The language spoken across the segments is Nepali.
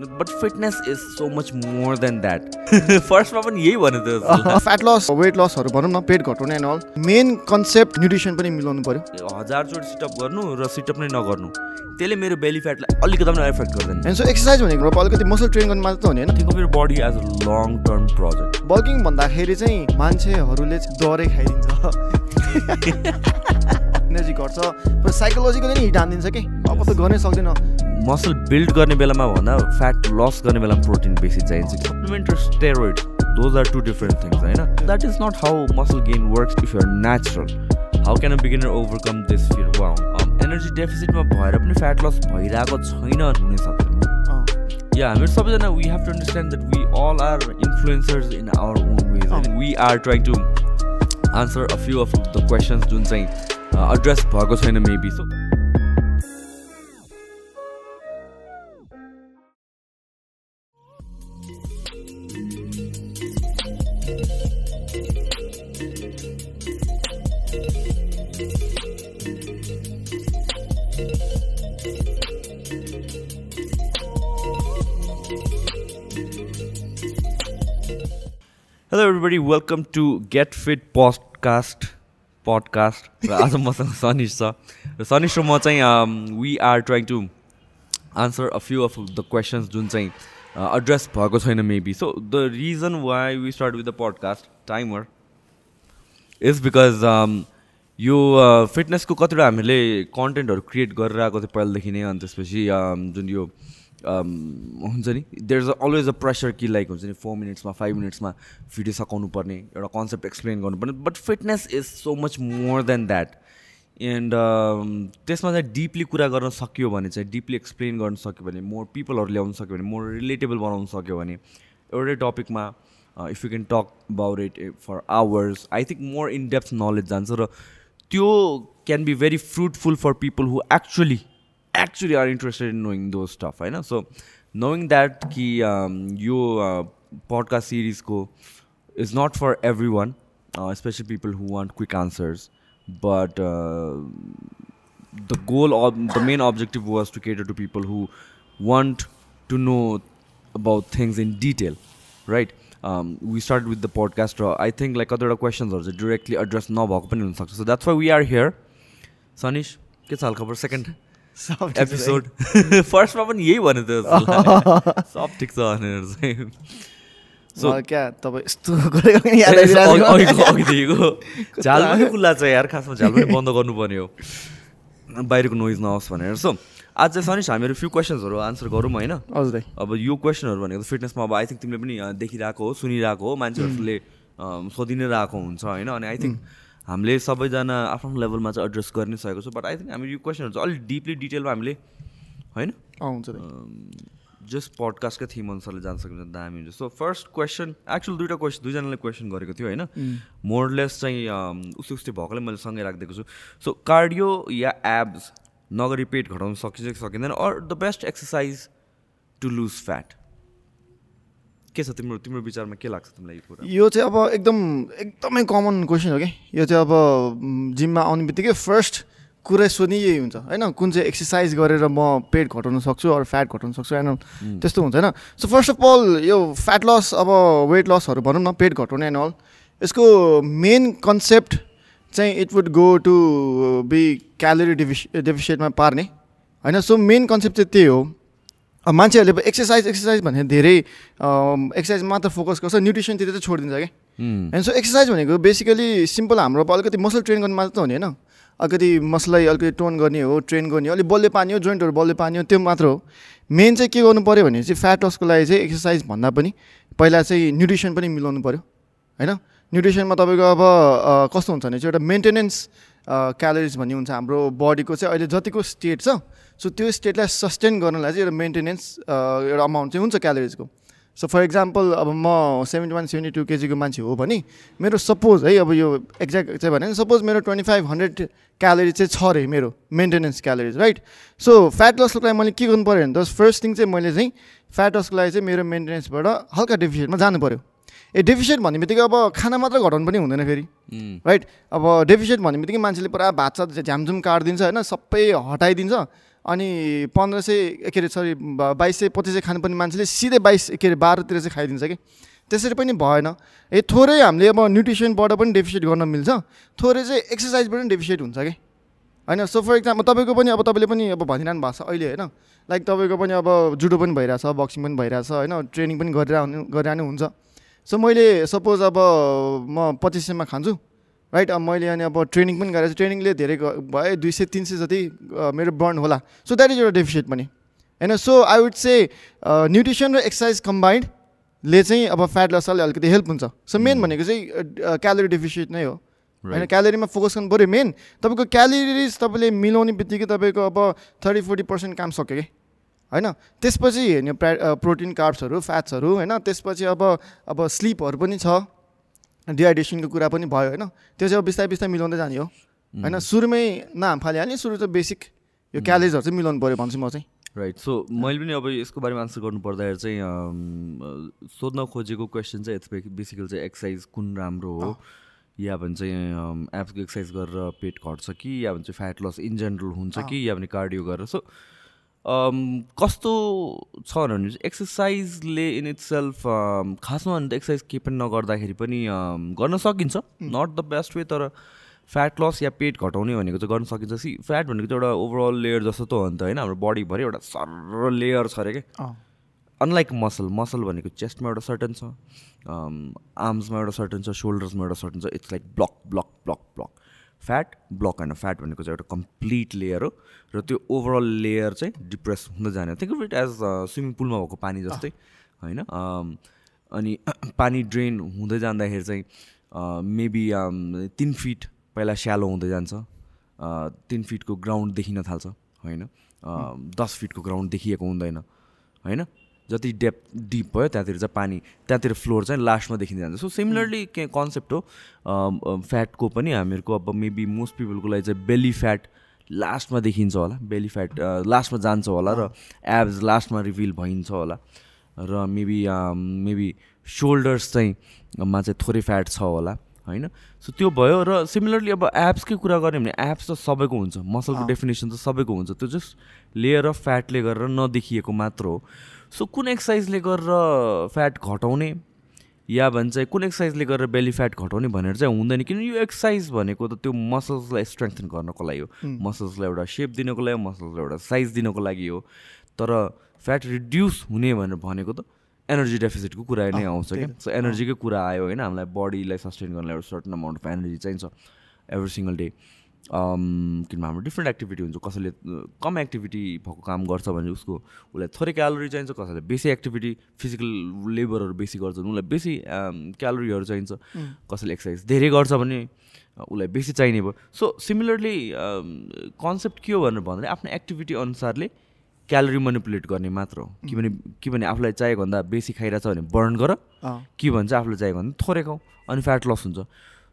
But fitness is so much more than that फर्स्टमा पनि यही भन्यो त फ्याट लस वेट लसहरू भनौँ न पेट घटाउने and all main concept nutrition पनि मिलाउनु पऱ्यो हजारचोटि सिटअप गर्नु र सिटअप नै नगर्नु। त्यसले मेरो बेली फ्याटलाई अलिकति पनि एफेक्ट गर्दैन। एन्ड सो एक्सर्साइज भनेको अलिकति मसल ट्रेन गर्नु मात्र त हुने होइन। मेरो body as a long term project bulking भन्दाखेरि चाहिँ मान्छेहरूले डरै खाइदिन्छ। एनर्जी घट्छ। साइकोलोजिकली नै हिट हानिदिन्छ कि? अब त गर्नै सक्दैन। मसल बिल्ड गर्ने बेलामा भन्दा फ्याट लस गर्ने बेलामा प्रोटिन बेसी चाहिन्छ। सप्लिमेन्ट र steroid those are two different things होइन that is not how muscle gain works if you're natural how can a beginner overcome this fear wow energy डेफिसिटमा भएर पनि फ्याट लस भइरहेको छैन हुन सक्दैन या हामीहरू सबैजना we have to understand that we all are influencers in our own ways we are trying to answer a few of the questions जुन चाहिँ एड्रेस भएको छैन maybe so hello everybody welcome to get fit podcast podcast र आज मसँग सनिस छ। र सनिस र म चाहिँ we are trying to answer a few of the questions जुन चाहिँ एड्रेस भएको छैन maybe so the reason why we start with the podcast timer is because यो फिटनेसको कतिवटा हामीले कन्टेन्टहरू क्रिएट गरेर आएको थियो पहिलादेखि नै अनि त्यसपछि जुन यो हुन्छ नि? There is always a pressure कि लाइक हुन्छ नि फोर मिनट्समा फाइभ मिनट्समा भिडियो सघाउनु पर्ने एउटा कन्सेप्ट एक्सप्लेन गर्नुपर्ने but fitness is so much more than that and त्यसमा चाहिँ डिपली कुरा गर्न सकियो भने चाहिँ डिपली एक्सप्लेन गर्न सक्यो भने मोर पिपलहरू ल्याउनु सक्यो भने मोर रिलेटेबल बनाउनु सक्यो भने एउटै टपिकमा if you can talk about it for hours I think more in depth knowledge जान्छ र त्यो can be very fruitful for people who actually actually are interested in knowing those stuff होइन सो knowing that कि यो podcast सिरिजको is not for every one specially people who want quick answers but the goal of the main objective was to cater to people who want to know about things in detail right um, we started with the podcast i think like other questions are directly addressed नभएको पनि हुनसक्छ so that's why we are here sanish के छ खबर सेकेन्ड Episode फर्स्टमा पनि यही भन्यो त सब ठिक छ भनेर चाहिँ। सो क्या तपाईँ यस्तो अघिदेखिको। झाल पनि खुल्ला छ यार खासमा पनि बन्द गर्नुपर्ने हो। बाहिरको नोइज नहोस् भनेर। सो आज चाहिँ सनिस हामीहरू फ्यु क्वेसन्सहरू आन्सर गरौँ होइन? हजुर अब यो क्वेसनहरू भनेको फिटनेसमा अब आई थिङ्क तिमीले पनि देखिरहेको हो सुनिरहेको हो। मान्छेहरूले सोधि नै रहेको हुन्छ होइन। अनि आई थिङ्क हामीले सबैजना आफ्नो लेभलमा चाहिँ एड्रेस गर्नै सकेको छ बट आई थिङ्क हामी यो क्वेसनहरू चाहिँ अलिक डिपली डिटेलमा हामीले होइन? जस्ट पडकास्टकै थिम अनुसारले जान सकिन्छ दामी हुन्छ। सो फर्स्ट क्वेसन एक्चुअल दुइटा क्वेसन दुईजनाले क्वेसन गरेको थियो होइन? मोरलेस चाहिँ उस्तै उस्तै भएकोले मैले सँगै राखिदिएको छु। सो कार्डियो या एब्स नगरी पेट घटाउन सकिन्छ कि सकिँदैन or the best exercise to lose fat के छ तिम्रो तिम्रो विचारमा के लाग्छ तिमीलाई यो कुरा? यो चाहिँ अब एकदम एकदमै कमन क्वेसन हो कि? यो चाहिँ अब जिममा आउने बित्तिकै फर्स्ट कुरै सोध्ने यही हुन्छ होइन? कुन चाहिँ एक्सर्साइज गरेर म पेट घटाउन सक्छु अरू फ्याट घटाउन सक्छु होइन? त्यस्तो हुन्छ होइन? सो फर्स्ट अफ अल यो फ्याट लस अब वेट लसहरू भनौँ न पेट घटाउने एन्ड अल यसको मेन कन्सेप्ट चाहिँ it would go to be calorie डेफिस डेफिसियटमा पार्ने होइन? सो मेन कन्सेप्ट चाहिँ त्यही हो। मान्छेहरूले अब एक्सर्साइज एक्सर्साइज भनेर धेरै एक्सर्साइज मात्र फोकस गर्छ न्युट्रिसनतिर चाहिँ छोडिदिन्छ क्या। एन्ड सो एक्सर्साइज भनेको बेसिकली सिम्पल हाम्रो अब अलिकति मसल ट्रेन गर्ने मात्र त हुने होइन। अलिकति मसललाई अलिकति टोन गर्ने हो ट्रेन गर्ने हो अलिक बलले पानी हो जोइन्टहरू बलले पानी हो त्यो मात्र हो। मेन चाहिँ के गर्नु पऱ्यो भने चाहिँ फ्याट लसको लागि चाहिँ एक्सर्साइज भन्दा पनि पहिला चाहिँ न्युट्रिसन पनि मिलाउनु पऱ्यो होइन? न्युट्रिसनमा तपाईँको अब कस्तो हुन्छ भने चाहिँ एउटा मेन्टेनेन्स क्यालोरिज भन्ने हुन्छ हाम्रो बडीको चाहिँ अहिले जतिको स्टेट छ सो त्यो स्टेटलाई सस्टेन गर्नलाई चाहिँ एउटा मेन्टेनेन्स एउटा अमाउन्ट चाहिँ हुन्छ क्यालोरिजको सो फर इक्जाम्पल अब म सेभेन्टी वान सेभेन्टी टू केजीको मान्छे हो भने मेरो सपोज है अब यो एक्ज्याक्ट चाहिँ भने सपोज मेरो ट्वेन्टी फाइभ हन्ड्रेड क्यालोरी चाहिँ छ अरे मेरो maintenance calories right so fat लसको लागि मैले के गर्नु पऱ्यो भने त फर्स्ट थिङ चाहिँ मैले चाहिँ फ्याट लसको लागि चाहिँ मेरो मेन्टेनेन्सबाट हल्का डेफिसियटमा जानु पऱ्यो ए डेफिसियट भन्ने बित्तिकै अब खाना मात्र घटाउनु पनि हुँदैन फेरि। राइट अब डेफिसियट भन्ने बित्तिकै मान्छेले पुरा भात सात झ्यामझुम काटिदिन्छ होइन? सबै हटाइदिन्छ। अनि पन्ध्र सय के अरे सरी बाइस सय पच्चिस सय खानुपर्ने मान्छेले सिधै बाइस के अरे बाह्रतिर चाहिँ खाइदिन्छ कि? त्यसरी पनि भएन। ए थोरै हामीले अब न्युट्रिसनबाट पनि डेफिसिट गर्न मिल्छ। थोरै चाहिँ एक्सर्साइजबाट पनि डेफिसिट हुन्छ कि? होइन? सो फर इक्जाम्पल तपाईँको पनि अब तपाईँले पनि अब भनिरहनु भएको छ अहिले होइन? लाइक तपाईँको पनि अब जुडो पनि भइरहेछ बक्सिङ पनि भइरहेछ होइन? ट्रेनिङ पनि गरिरहनु गरिरहनु हुन्छ। सो मैले सपोज अब म पच्चिस सयमा खान्छु। राइट अब मैले अनि अब ट्रेनिङ पनि गरेको छु। ट्रेनिङले धेरै भयो दुई सय तिन सय जति मेरो बर्न होला। सो द्याट इज एउटा डेफिसिट पनि होइन? So I would say nutrition र एक्सर्साइज कम्बाइन्डले चाहिँ अब फ्याट लसलाई अलिकति हेल्प हुन्छ। सो मेन भनेको चाहिँ क्यालोरी डेफिसिट नै हो। होइन? क्यालोरीमा फोकस गर्नु पऱ्यो मेन तपाईँको क्यालोरिज तपाईँले मिलाउने बित्तिकै तपाईँको अब थर्टी फोर्टी पर्सेन्ट काम सक्यो कि? होइन? त्यसपछि हेर्ने प्रा प्रोटिन कार्ब्सहरू फ्याट्सहरू होइन? त्यसपछि अब अब स्लिपहरू पनि छ। डिहाइड्रेसनको कुरा पनि भयो होइन? त्यो चाहिँ अब बिस्तारै बिस्तारै मिलाउँदै जाने हो। होइन? सुरुमै नाम फालिहाल्ने सुरु चाहिँ बेसिक यो क्यालेजहरू चाहिँ मिलाउनु पऱ्यो भन्छु म चाहिँ। राइट सो मैले पनि अब यसको बारेमा आन्सर गर्नु पर्दाखेरि चाहिँ सोध्न खोजेको क्वेसन चाहिँ बेसिकली चाहिँ एक्सर्साइज कुन राम्रो हो? या भने चाहिँ एप्सको एक्सर्साइज गरेर पेट घट्छ कि? या भने चाहिँ फ्याट लस इन जेनरल हुन्छ कि? या भने कार्डियो गरेर? सो कस्तो छ भने एक्सर्साइजले इन इट सेल्फ खासमा भने त एक्सर्साइज केही पनि नगर्दाखेरि पनि गर्न सकिन्छ। नट द बेस्ट वे तर फ्याट लस या पेट घटाउने भनेको चाहिँ गर्न सकिन्छ। सी फ्याट भनेको चाहिँ एउटा ओभरअल लेयर जस्तो त हो नि त होइन? हाम्रो बडीभरि एउटा सर लेयर छ अरे क्या अनलाइक मसल मसल भनेको चेस्टमा एउटा सर्टन छ आर्म्समा एउटा सर्टन छ सोल्डर्समा एउटा सर्टन छ। It's like block block block block fat block होइन फ्याट भनेको चाहिँ एउटा कम्प्लिट लेयर हो र त्यो ओभरअल लेयर चाहिँ डिप्रेस हुँदै जाने think of it as swimming पुलमा भएको पानी जस्तै होइन? अनि पानी ड्रेन हुँदै जाँदाखेरि चाहिँ मेबी तिन फिट पहिला स्यालो हुँदै जान्छ। तिन फिटको ग्राउन्ड देखिन थाल्छ होइन? दस फिटको ग्राउन्ड देखिएको हुँदैन होइन? जति डेप डिप भयो त्यहाँतिर चाहिँ पानी त्यहाँतिर फ्लोर चाहिँ लास्टमा देखिँदै जान्छ। सो सिमिलरली के कन्सेप्ट हो फ्याटको पनि हामीहरूको अब मेबी मोस्ट पिपलको लागि चाहिँ बेली फ्याट लास्टमा देखिन्छ होला। बेली फ्याट लास्टमा जान्छ होला र एब्स लास्टमा रिभिल भइन्छ होला। र मेबी मेबी सोल्डर्स चाहिँ मा चाहिँ थोरै फ्याट छ होला होइन? सो त्यो भयो र सिमिलरली अब एप्सकै कुरा गऱ्यो भने एप्स त सबैको हुन्छ। मसलको डेफिनेसन त सबैको हुन्छ। त्यो जस्ट लेयर अफ फ्याटले गरेर नदेखिएको मात्र हो। सो कुन एक्सर्साइजले गरेर फ्याट घटाउने? या भन्छ कुन एक्सर्साइजले गरेर बेली फ्याट घटाउने भनेर चाहिँ हुँदैन किनभने यो एक्सर्साइज भनेको त त्यो मसल्सलाई स्ट्रेङ्थन गर्नको लागि हो। मसल्सलाई एउटा सेप दिनको लागि मसल्सलाई एउटा साइज दिनको लागि हो। तर फ्याट रिड्युस हुने भनेर भनेको त एनर्जी डेफिसिटको कुरा नै आउँछ क्या। सो एनर्जीकै कुरा आयो होइन हामीलाई बडीलाई सस्टेन गर्नलाई एउटा सर्टन अमाउन्ट अफ एनर्जी चाहिन्छ एभ्री सिङ्गल डे। किनभने हाम्रो डिफ्रेन्ट एक्टिभिटी हुन्छ कसैले कम एक्टिभिटी भएको काम गर्छ भने उसको उसलाई थोरै क्यालोरी चाहिन्छ कसैले बेसी एक्टिभिटी फिजिकल लेबरहरू बेसी गर्छ भने उसलाई बेसी क्यालोरीहरू चाहिन्छ कसैले एक्सर्साइज धेरै गर्छ भने उसलाई बेसी चाहिने भयो। सो सिमिलरली कन्सेप्ट के हो भनेर भन्दाखेरि आफ्नो एक्टिभिटी अनुसारले क्यालोरी मनिपुलेट गर्ने मात्र हो। कि भने के भने आफूलाई चाहिएको भन्दा बेसी खाइरहेछ भने बर्न गर। के भन्छ आफूलाई चाहिएको भन्दा थोरै खाउँ अनि फ्याट लस हुन्छ।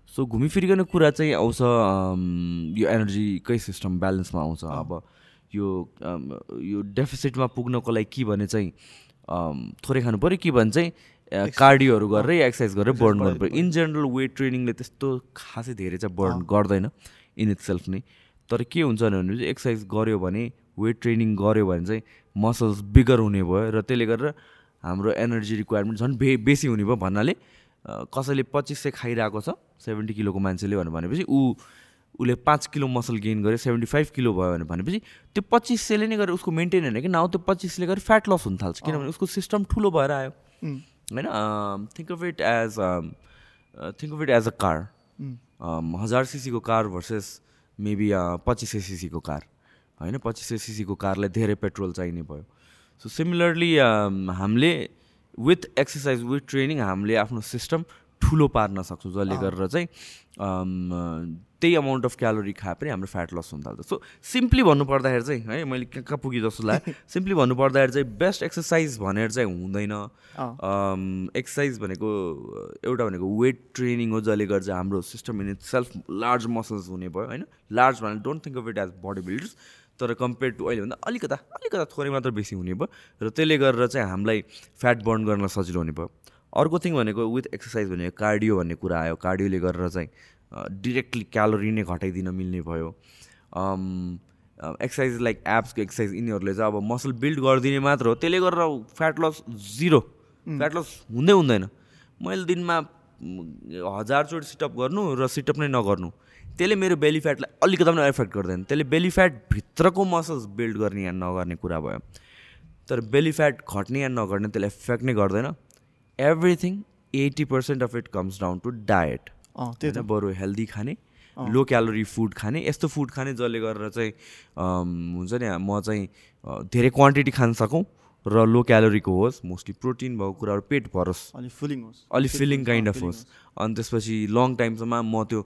सो घुमिफिरिकन कुरा चाहिँ आउँछ यो एनर्जीकै सिस्टम ब्यालेन्समा आउँछ। अब यो यो डेफिसिटमा पुग्नको लागि के भने चाहिँ थोरै खानु पऱ्यो के भने चाहिँ कार्डियोहरू गरेर एक्सर्साइज गरेर बर्न गर्नु पऱ्यो। इन जेनरल वेट ट्रेनिङले त्यस्तो खासै धेरै चाहिँ बर्न गर्दैन इन इट सेल्फ नै। तर के हुन्छ भने चाहिँ एक्सर्साइज गऱ्यो भने वेट ट्रेनिङ गऱ्यो भने चाहिँ मसल्स बिगर हुने भयो र त्यसले गरेर हाम्रो एनर्जी रिक्वायरमेन्ट झन् बे बेसी हुने भयो भन्नाले कसैले पच्चिस सय खाइरहेको छ सेभेन्टी किलोको मान्छेले भनेर भनेपछि ऊ उसले पाँच किलो मसल गेन गर्यो सेभेन्टी फाइभ किलो भयो भने भनेपछि त्यो पच्चिस सयले नै गरेर उसको मेन्टेन होइन कि नाउ त्यो पच्चिसले गरेर फ्याट लस हुन थाल्छ। किनभने उसको सिस्टम ठुलो भएर आयो। होइन think of it as think of it as a car हजार सिसीको कार भर्सेस मेबी पच्चिस सय सिसीको कार। होइन पच्चिस सय सिसीको कारलाई धेरै पेट्रोल चाहिने भयो। सो सिमिलरली हामीले विथ एक्सर्साइज विथ ट्रेनिङ हामीले आफ्नो सिस्टम ठुलो पार्न सक्छौँ जसले गरेर चाहिँ त्यही अमाउन्ट अफ क्यालोरी खाए पनि हाम्रो फ्याट लस हुन थाल्छ। सो सिम्पली भन्नुपर्दाखेरि चाहिँ है मैले कहाँ कहाँ पुगेँ जस्तो लाग्यो। सिम्पली भन्नुपर्दाखेरि चाहिँ बेस्ट एक्सर्साइज भनेर चाहिँ हुँदैन। एक्सर्साइज भनेको एउटा भनेको वेट ट्रेनिङ हो जसले गर्दा हाम्रो system in itself large muscles हुने भयो होइन? लार्ज भने don't think of it as bodybuilders तर कम्पेयर टु अहिलेभन्दा अलिकता अलिकता थोरै मात्र बेसी हुने भयो र त्यसले गरेर चाहिँ हामीलाई फ्याट बर्न गर्न सजिलो हुने भयो। अर्को थिङ भनेको विथ एक्सर्साइज भनेको कार्डियो भन्ने कुरा आयो। कार्डियोले गरेर चाहिँ डिरेक्टली क्यालोरी नै घटाइदिन मिल्ने भयो। एक्सर्साइज लाइक एप्सको एक्सर्साइज यिनीहरूले चाहिँ अब मसल बिल्ड गरिदिने मात्र हो। त्यसले गरेर fat loss zero fat loss हुँदै हुँदैन। मैले दिनमा हजारचोटि सिटअप गर्नु र सिटअप नै नगर्नु। त्यसले मेरो बेली फ्याटलाई अलिकति पनि एफेक्ट गर्दैन। त्यसले बेली फ्याट भित्रको मसल्स बिल्ड गर्ने या नगर्ने कुरा भयो। तर बेली फ्याट घट्ने या नगर्ने त्यसले एफेक्ट नै गर्दैन। Everything eighty percent of it comes down to diet त्यही त। बरु हेल्दी खाने लो क्यालोरी फुड खाने यस्तो फुड खाने जसले गरेर चाहिँ हुन्छ नि म चाहिँ धेरै क्वान्टिटी खान सकौँ। र लो क्यालोरीको होस् मोस्टली प्रोटिन भएको कुराहरू पेट भरोस्। अलिक फिलिङ होस्। अलिक फिलिङ काइन्ड अफ होस्। अनि त्यसपछि लङ टाइमसम्म म त्यो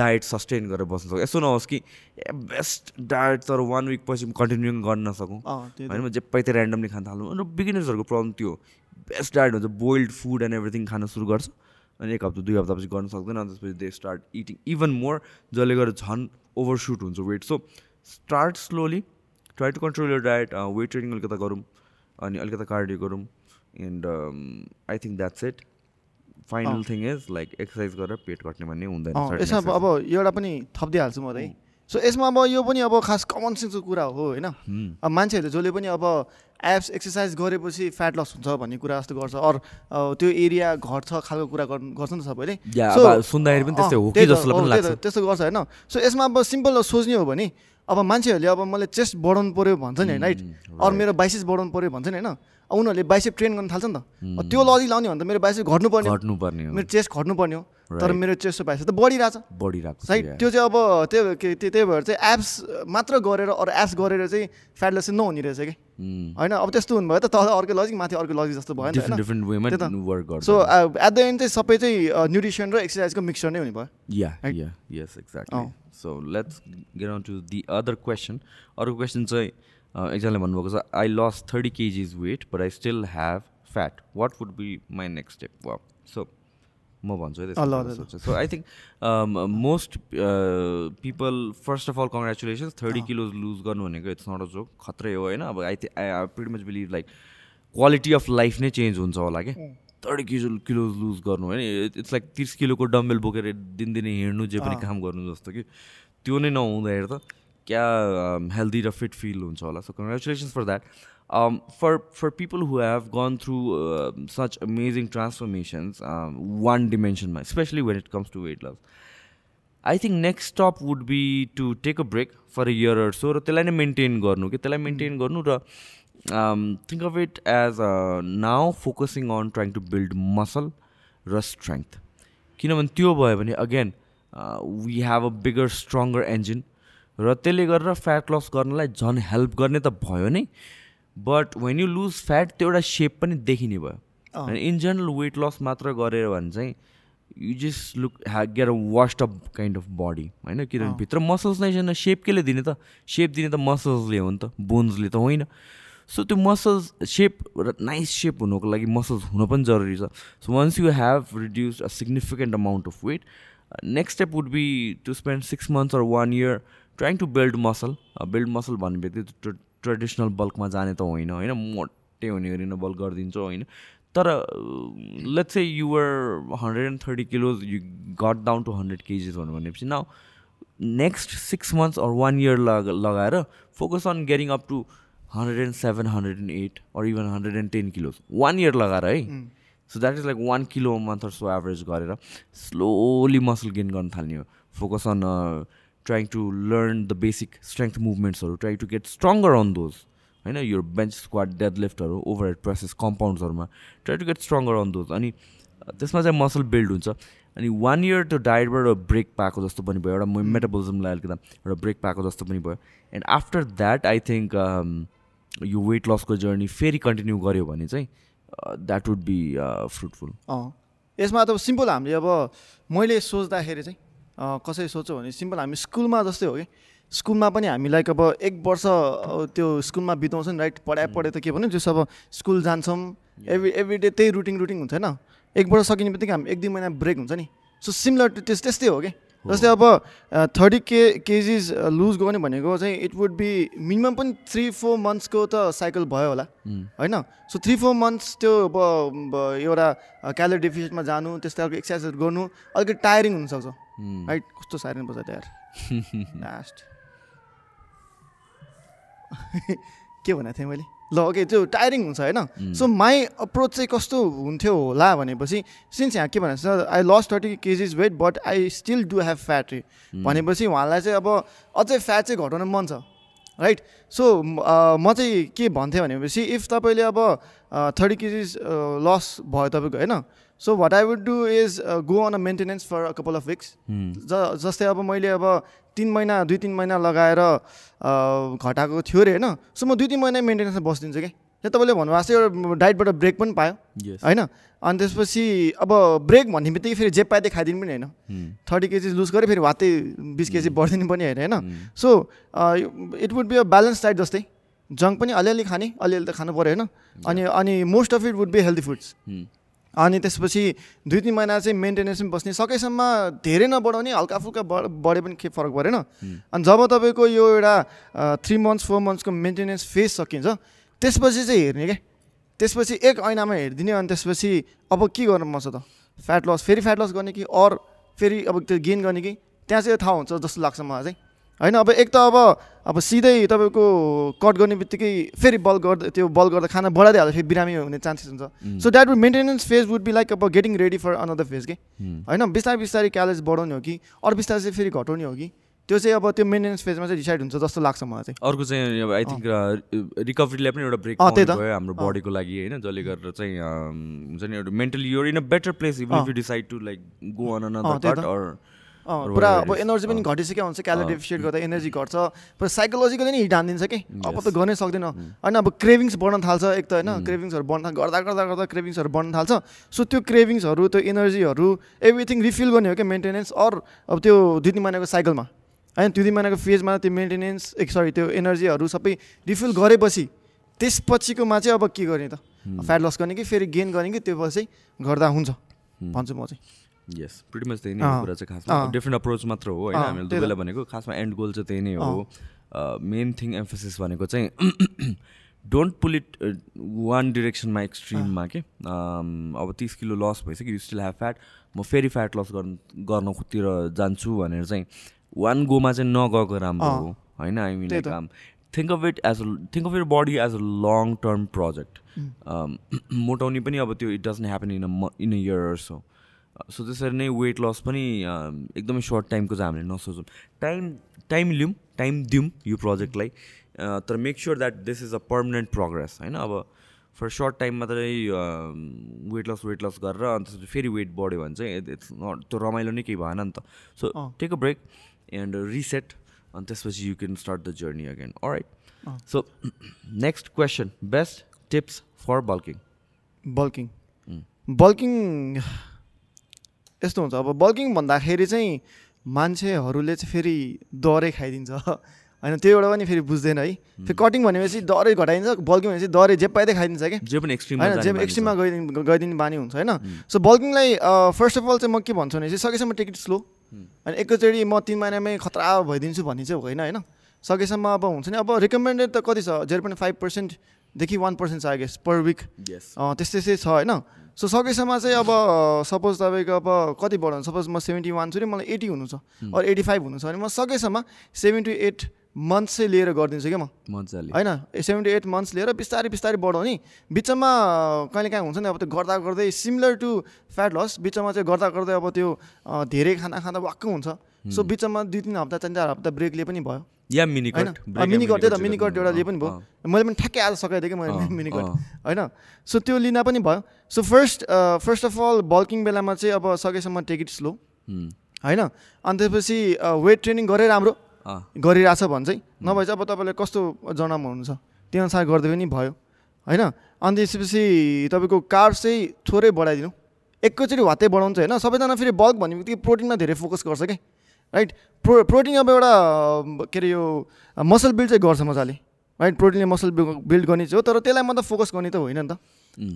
डायट सस्टेन गरेर बस्न सक्छु। यस्तो नहोस् कि ए बेस्ट डायट तर वान विक पछि कन्टिन्यू गर्न नसकौँ होइन म जे पाइते ऱ्यान्डमली खान थाल्नु। र बिगिनर्सहरूको प्रब्लम त्यो बेस्ट डायट हुन्छ बोइल्ड फुड एन्ड एभ्रिथिङ खान सुरु गर्छ। अनि एक हप्ता दुई हप्तापछि गर्न सक्दैन। अनि त्यसपछि they start eating even more जसले गर्दा झन् ओभरसुट हुन्छ weight so start slowly try to control your diet weight training अलिकता गरौँ। अनि अलिकता कार्डियो गरौँ। And I think that's it final thing is like exercise गरेर पेट घट्ने भन्ने हुँदैन यसमा अब एउटा पनि थपिदिइहाल्छु म है सो यसमा अब यो पनि अब खास कमन सेन्सको कुरा हो होइन? अब मान्छेहरूले जसले पनि अब एप्स एक्सर्साइज गरेपछि फ्याट लस हुन्छ भन्ने कुरा जस्तो गर्छ अरू त्यो एरिया घट्छ खालको कुरा गर्छ नि सबैले। सुन्दाखेरि पनि त्यस्तै त्यस्तो गर्छ होइन? सो यसमा अब सिम्पल सोच्ने हो भने अब मान्छेहरूले अब मैले चेस्ट बढाउनु पऱ्यो भन्छ नि होइन राइट अरू मेरो बाइसेस बढाउनु पऱ्यो भन्छ नि होइन? उनीहरूले बाइसेप ट्रेन गर्न थाल्छ नि त। त्यो लजिक लाउने भने त मेरो बाइसेप घट्नुपर्ने घट्नुपर्ने मेरो चेस्ट घट्नुपर्ने हो। तर मेरो चेस्ट बाइसेप त बढिरहेछ। बढिरहेको साइड त्यो चाहिँ अब त्यो के त्यही भएर चाहिँ एप्स मात्र गरेर अरू एप्स गरेर चाहिँ फ्याटलेस चाहिँ नहुने रहेछ कि। होइन? अब त्यस्तो हुनुभयो त तल अर्कै लजिक माथि अर्को लजिक जस्तो भयो नि त सो एट द एन्ड चाहिँ सबै चाहिँ न्युट्रिसन र एक्सर्साइजको मिक्सर नै हुने भयो। या या यस exactly so let's get on to the other question अर्को क्वेसन चाहिँ एकजनाले भन्नुभएको छ I lost thirty KGs weight but I still have fat what would be my next step वा सो म भन्छु है so I think most people first of all congratulations thirty kilos lose गर्नु भनेको इट्स नट अ जोक खत्रै हो होइन? अब I think I I pretty much believe like quality of life नै चेन्ज हुन्छ होला कि? थर्टी किलो किलोज लुज गर्नु होइन? इट्स लाइक तिस किलोको डम्बेल बोकेर दिनदिनै हिँड्नु जे पनि काम गर्नु जस्तो कि। त्यो नै नहुँदाखेरि त। क्या हेल्दी र फिट फिल हुन्छ होला. So congratulations for that for for people who have gone through such amazing transformations one डिमेन्सनमा specially when it comes to weight loss I think next stop would be to take a break for a year so र त्यसलाई नै मेन्टेन गर्नु कि त्यसलाई मेन्टेन गर्नु र think of it as now focusing on trying to build muscle र स्ट्रेङ्थ किनभने त्यो भयो भने again we have a bigger stronger engine र त्यसले गरेर फ्याट लस गर्नलाई झन् हेल्प गर्ने त भयो नै. But when you lose fat त्यो एउटा सेप पनि देखिने भयो. अनि इन जेनरल वेट लस मात्र गरेर भने चाहिँ you just look ha get a waste up kind of body होइन? किनभने भित्र मसल्स नै छैन। सेप केले दिने त? सेप दिने त मसल्सले हो नि त। बोन्सले त होइन। सो त्यो मसल्स सेप र नाइस सेप हुनुको लागि मसल्स हुन पनि जरुरी छ। So once you have reduce a significant amount of weight next step would be to spend six months or one year trying to build muscle build muscle भन्ने बित्तिकै ट्रेडिसनल बल्कमा जाने त होइन होइन? मोटे हुने गरी बल्क गरिदिन्छु होइन? तर let's say your hundred and thirty kilos you got down to hundred KGs भन्नु भनेपछि now next six months or one year लग लगाएर focus on getting up to hundred and seven hundred and eight or even hundred and ten kilos one year लगाएर है? So that is like one kilo month so average गरेर स्लोली मसल गेन गर्न थाल्ने हो। Focus on trying to learn the basic strength मुभमेन्ट्सहरू try to get stronger on those होइन यो बेन्च स्क्वाड डेड लिफ्टहरू overhead presses कम्पाउन्ड्सहरूमा try to get stronger on those अनि त्यसमा चाहिँ मसल बिल्ड हुन्छ. अनि वान इयर त्यो डायटबाट ब्रेक पाएको जस्तो पनि भयो एउटा मेटाबोलिजमलाई अलिकति एउटा ब्रेक पाएको जस्तो पनि भयो. And after that I think यो वेट लसको जर्नी फेरि कन्टिन्यू गऱ्यो भने चाहिँ द्याट वुड बी फ्रुटफुल यसमा त सिम्पल हामीले अब मैले सोच्दाखेरि चाहिँ कसरी सोच्छौँ भने सिम्पल हामी स्कुलमा जस्तै हो कि? स्कुलमा पनि हामी लाइक अब एक वर्ष त्यो स्कुलमा बिताउँछ नि राइट पढाइ पढाइ त के भन्यो? जस अब स्कुल जान्छौँ एभ्री एभ्री डे त्यही रुटिन रुटिन हुन्छ होइन? एक वर्ष सकिने बित्तिकै हामी एक दुई महिना ब्रेक हुन्छ नि? सो सिमिलर त्यस त्यस्तै हो कि? जस्तै अब थर्टी के केजिज लुज गर्ने भनेको चाहिँ इट वुड बी मिनिमम पनि थ्री फोर मन्थ्सको त साइकल भयो होला। होइन? सो थ्री फोर मन्थ्स त्यो अब एउटा क्यालोरी डेफिसिटमा जानु त्यस्तै अर्को एक्सर्साइजहरू गर्नु अलिकति टायरिङ हुनसक्छ। राइट कस्तो साइरन बजायो यार लास्ट के भनेको थिएँ मैले ल ओके त्यो टायरिङ हुन्छ होइन? सो माई अप्रोच चाहिँ कस्तो हुन्थ्यो होला भनेपछि सिन्स यहाँ के भनेको छ I loss thirty KGs weight but I still do have fat भनेपछि उहाँलाई चाहिँ अब अझै फ्याट चाहिँ घटाउनु मन छ राइट सो म चाहिँ के भन्थेँ भनेपछि इफ तपाईँले अब थर्टी केजिज लस भयो तपाईँको होइन? So what I would do is go on a maintenance for a couple of weeks ज जस्तै अब मैले अब तिन महिना दुई तिन महिना लगाएर घटाएको थियो अरे होइन? सो म दुई तिन महिना मेन्टेनेन्समा बसिदिन्छु कि त्यो तपाईँले भन्नुभएको छ एउटा डाइटबाट ब्रेक पनि पायो। होइन? अनि त्यसपछि अब ब्रेक भन्ने बित्तिकै फेरि जे पाइदिए खाइदिनु पनि होइन। थर्टी केजी लुज गरेँ फेरि वात्तै बिस केजी बढिदिनु पनि होइन? होइन so it would be a balance diet जस्तै। जङ्क पनि अलिअलि खाने अलिअलि त खानु पऱ्यो होइन? अनि अनि most of it would be healthy foods अनि त्यसपछि दुई तिन महिना चाहिँ मेन्टेनेन्स पनि बस्ने सकेसम्म धेरै नबढाउने हल्का फुल्का बढे पनि के फरक परेन। अनि जब तपाईँको यो एउटा थ्री मन्थ्स फोर मन्थ्सको मेन्टेनेन्स फेज सकिन्छ त्यसपछि चाहिँ हेर्ने क्या त्यसपछि एक ऐनामा हेरिदिने अनि त्यसपछि अब के गर्नु मन छ त? फ्याट लस फेरि फ्याट लस गर्ने कि अर फेरि अब त्यो गेन गर्ने कि? त्यहाँ चाहिँ थाहा हुन्छ जस्तो लाग्छ मलाई चाहिँ। होइन अब एक त अब अब सिधै तपाईँको कट गर्ने बित्तिकै फेरि बल गर्दा त्यो बल गर्दा खाना बढाइदिइ हाल्दा फेरि बिरामी हुने चान्सेस हुन्छ। So that would maintenance phase would be like अब getting ready for another phase के होइन बिस्तारै बिस्तारै क्यालेज बढाउने हो कि अरू बिस्तारै चाहिँ फेरि घटाउने हो कि त्यो चाहिँ अब त्यो मेन्टेनेन्स फेजमा चाहिँ डिसाइड हुन्छ जस्तो लाग्छ मलाई चाहिँ। अर्को चाहिँ अब आई थिङ्क रिकभरीलाई पनि एउटा ब्रेक भयो हाम्रो बडीको लागि होइन जसले गरेर चाहिँ हुन्छ नि एउटा mentally your in a. Better place if you decide to like go on another or पुरा अब एनर्जी पनि घटिसक्यो हुन्छ क्यालोरी डेफिसिएट गर्दा एनर्जी घट्छ। पुरा साइकोलोजिकली नै हिट हानिदिन्छ कि? अब त गर्नै सक्दैन। होइन अब क्रेभिङ्स बढ्न थाल्छ एक त होइन क्रेभिङ्सहरू बढ्न गर्दा गर्दा गर्दा क्रेभिङ्सहरू बढ्न थाल्छ। सो त्यो क्रेभिङ्सहरू त्यो एनर्जीहरू एभ्रिथिङ रिफिल गर्ने हो क्या मेन्टेनेन्स अर अब त्यो दुई तिन महिनाको साइकलमा होइन दुई तिन महिनाको फेजमा त्यो मेन्टेनेन्स एक सरी त्यो एनर्जीहरू सबै रिफिल गरेपछि त्यसपछिकोमा चाहिँ अब के गर्ने त? फ्याट लस गर्ने कि फेरि गेन गर्ने कि त्यो पछि गर्दा हुन्छ। भन्छु म चाहिँ। यस प्रिटी मच त्यही नै कुरा चाहिँ खासमा। डिफ्रेन्ट अप्रोच मात्र हो होइन? हामीले दुबईलाई भनेको खासमा एन्ड गोल चाहिँ त्यही नै हो। मेन थिङ एम्फोसिस भनेको चाहिँ डोन्ट पुल इट वान डिरेक्सनमा एक्सट्रिममा के? अब तिस किलो लस भइसक्यो यु स्टिल हेभ फ्याट म फेरि फ्याट लस गर्नु गर्नुतिर जान्छु भनेर चाहिँ वान गोमा चाहिँ नगएको राम्रो हो होइन? आई मिन काम think of it as a think of your body as a long term project मोटाउने पनि अब त्यो it doesn't happen in a in a year so so त्यसरी नै वेट लस पनि एकदमै सर्ट टाइमको चाहिँ हामीले नसोचौँ टाइम टाइम लिउँ टाइम दिउँ यो प्रोजेक्टलाई तर make sure that this is a permanent progress होइन? अब फर सर्ट टाइम मात्रै वेट लस वेट लस गरेर अन्त त्यसपछि फेरि वेट बढ्यो भने चाहिँ इट्स नट त्यो रमाइलो नै केही भएन नि त। So take a break and reset अनि त्यसपछि you can start the journey again right so next question best tips for bulking bulking bulking यस्तो हुन्छ। अब बल्किङ भन्दाखेरि चाहिँ मान्छेहरूले चाहिँ फेरि दरै खाइदिन्छ। होइन त्यो एउटा पनि फेरि बुझ्दैन है। फेरि कटिङ भनेपछि दरै घटाइदिन्छ बल्किङ भनेपछि दरै जे पाइँदै खाइदिन्छ कि जे पनि एक्सट्रिम होइन जे एक्सट्रिममा गइदिनु गइदिने बानी हुन्छ होइन। सो बल्किङलाई फर्स्ट अफ अल चाहिँ म के भन्छु भने चाहिँ सकेसम्म टिकट स्लो अनि एकैचोटि म तिन महिनामै खतरा भइदिन्छु भन्ने चाहिँ होइन होइन। सकेसम्म अब हुन्छ नि अब रिकमेन्डेड त कति छ? जेरो पोइन्ट फाइभ पर्सेन्टदेखि वान पर्सेन्ट छ आई गेस पर विक त्यस्तै त्यस्तै छ होइन? सो सकेसम्म चाहिँ अब सपोज तपाईँको अब कति बढाउनु सपोज म सेभेन्टी वान छु नि मलाई एटी हुनु छ अरू एटी फाइभ हुनु छ भने म सकेसम्म सेभेन टु एट मन्थ्स चाहिँ लिएर गरिदिन्छु क्या म। मजाले होइन? सेभेन टु एट मन्थ्स लिएर बिस्तारै बिस्तारै बढाउने बिचमा कहिले काहीँ हुन्छ नि अब त्यो गर्दा गर्दै सिमिलर टु फ्याट लस बिचमा चाहिँ गर्दा गर्दै अब त्यो धेरै खाना खाँदा वाक्क हुन्छ। सो बिचमा दुई तिन हप्ता तिन चार हप्ता ब्रेकले पनि भयो। या मिनी होइन? मिनी कट त्यही त मिनी कट एउटा पनि भयो। मैले पनि ठ्याक्कै आज सकाइदिएँ कि मैले मिनी कट होइन? सो त्यो लिन पनि भयो। So first first of all bulking बेलामा चाहिँ अब सकेसम्म टेक इट स्लो होइन? अनि त्यसपछि वेट ट्रेनिङ गरे राम्रो। गरिरहेछ भने चाहिँ। नभए चाहिँ अब तपाईँलाई कस्तो जनामा हुनुहुन्छ त्यो अनुसार गर्दै पनि भयो। होइन? अनि त्यसपछि तपाईँको कार्स चाहिँ थोरै बढाइदिनु। एकैचोटि हातै बढाउँछ होइन? सबैजना फेरि बल्क भन्ने बित्तिकै प्रोटिनमा धेरै फोकस गर्छ कि? राइट प्रो प्रोटिन अब एउटा के अरे यो मसल बिल्ड चाहिँ गर्छ मजाले। राइट प्रोटिनले मसल बिल्ड गर्ने चाहिँ हो तर त्यसलाई मात्रै फोकस गर्ने त होइन नि त।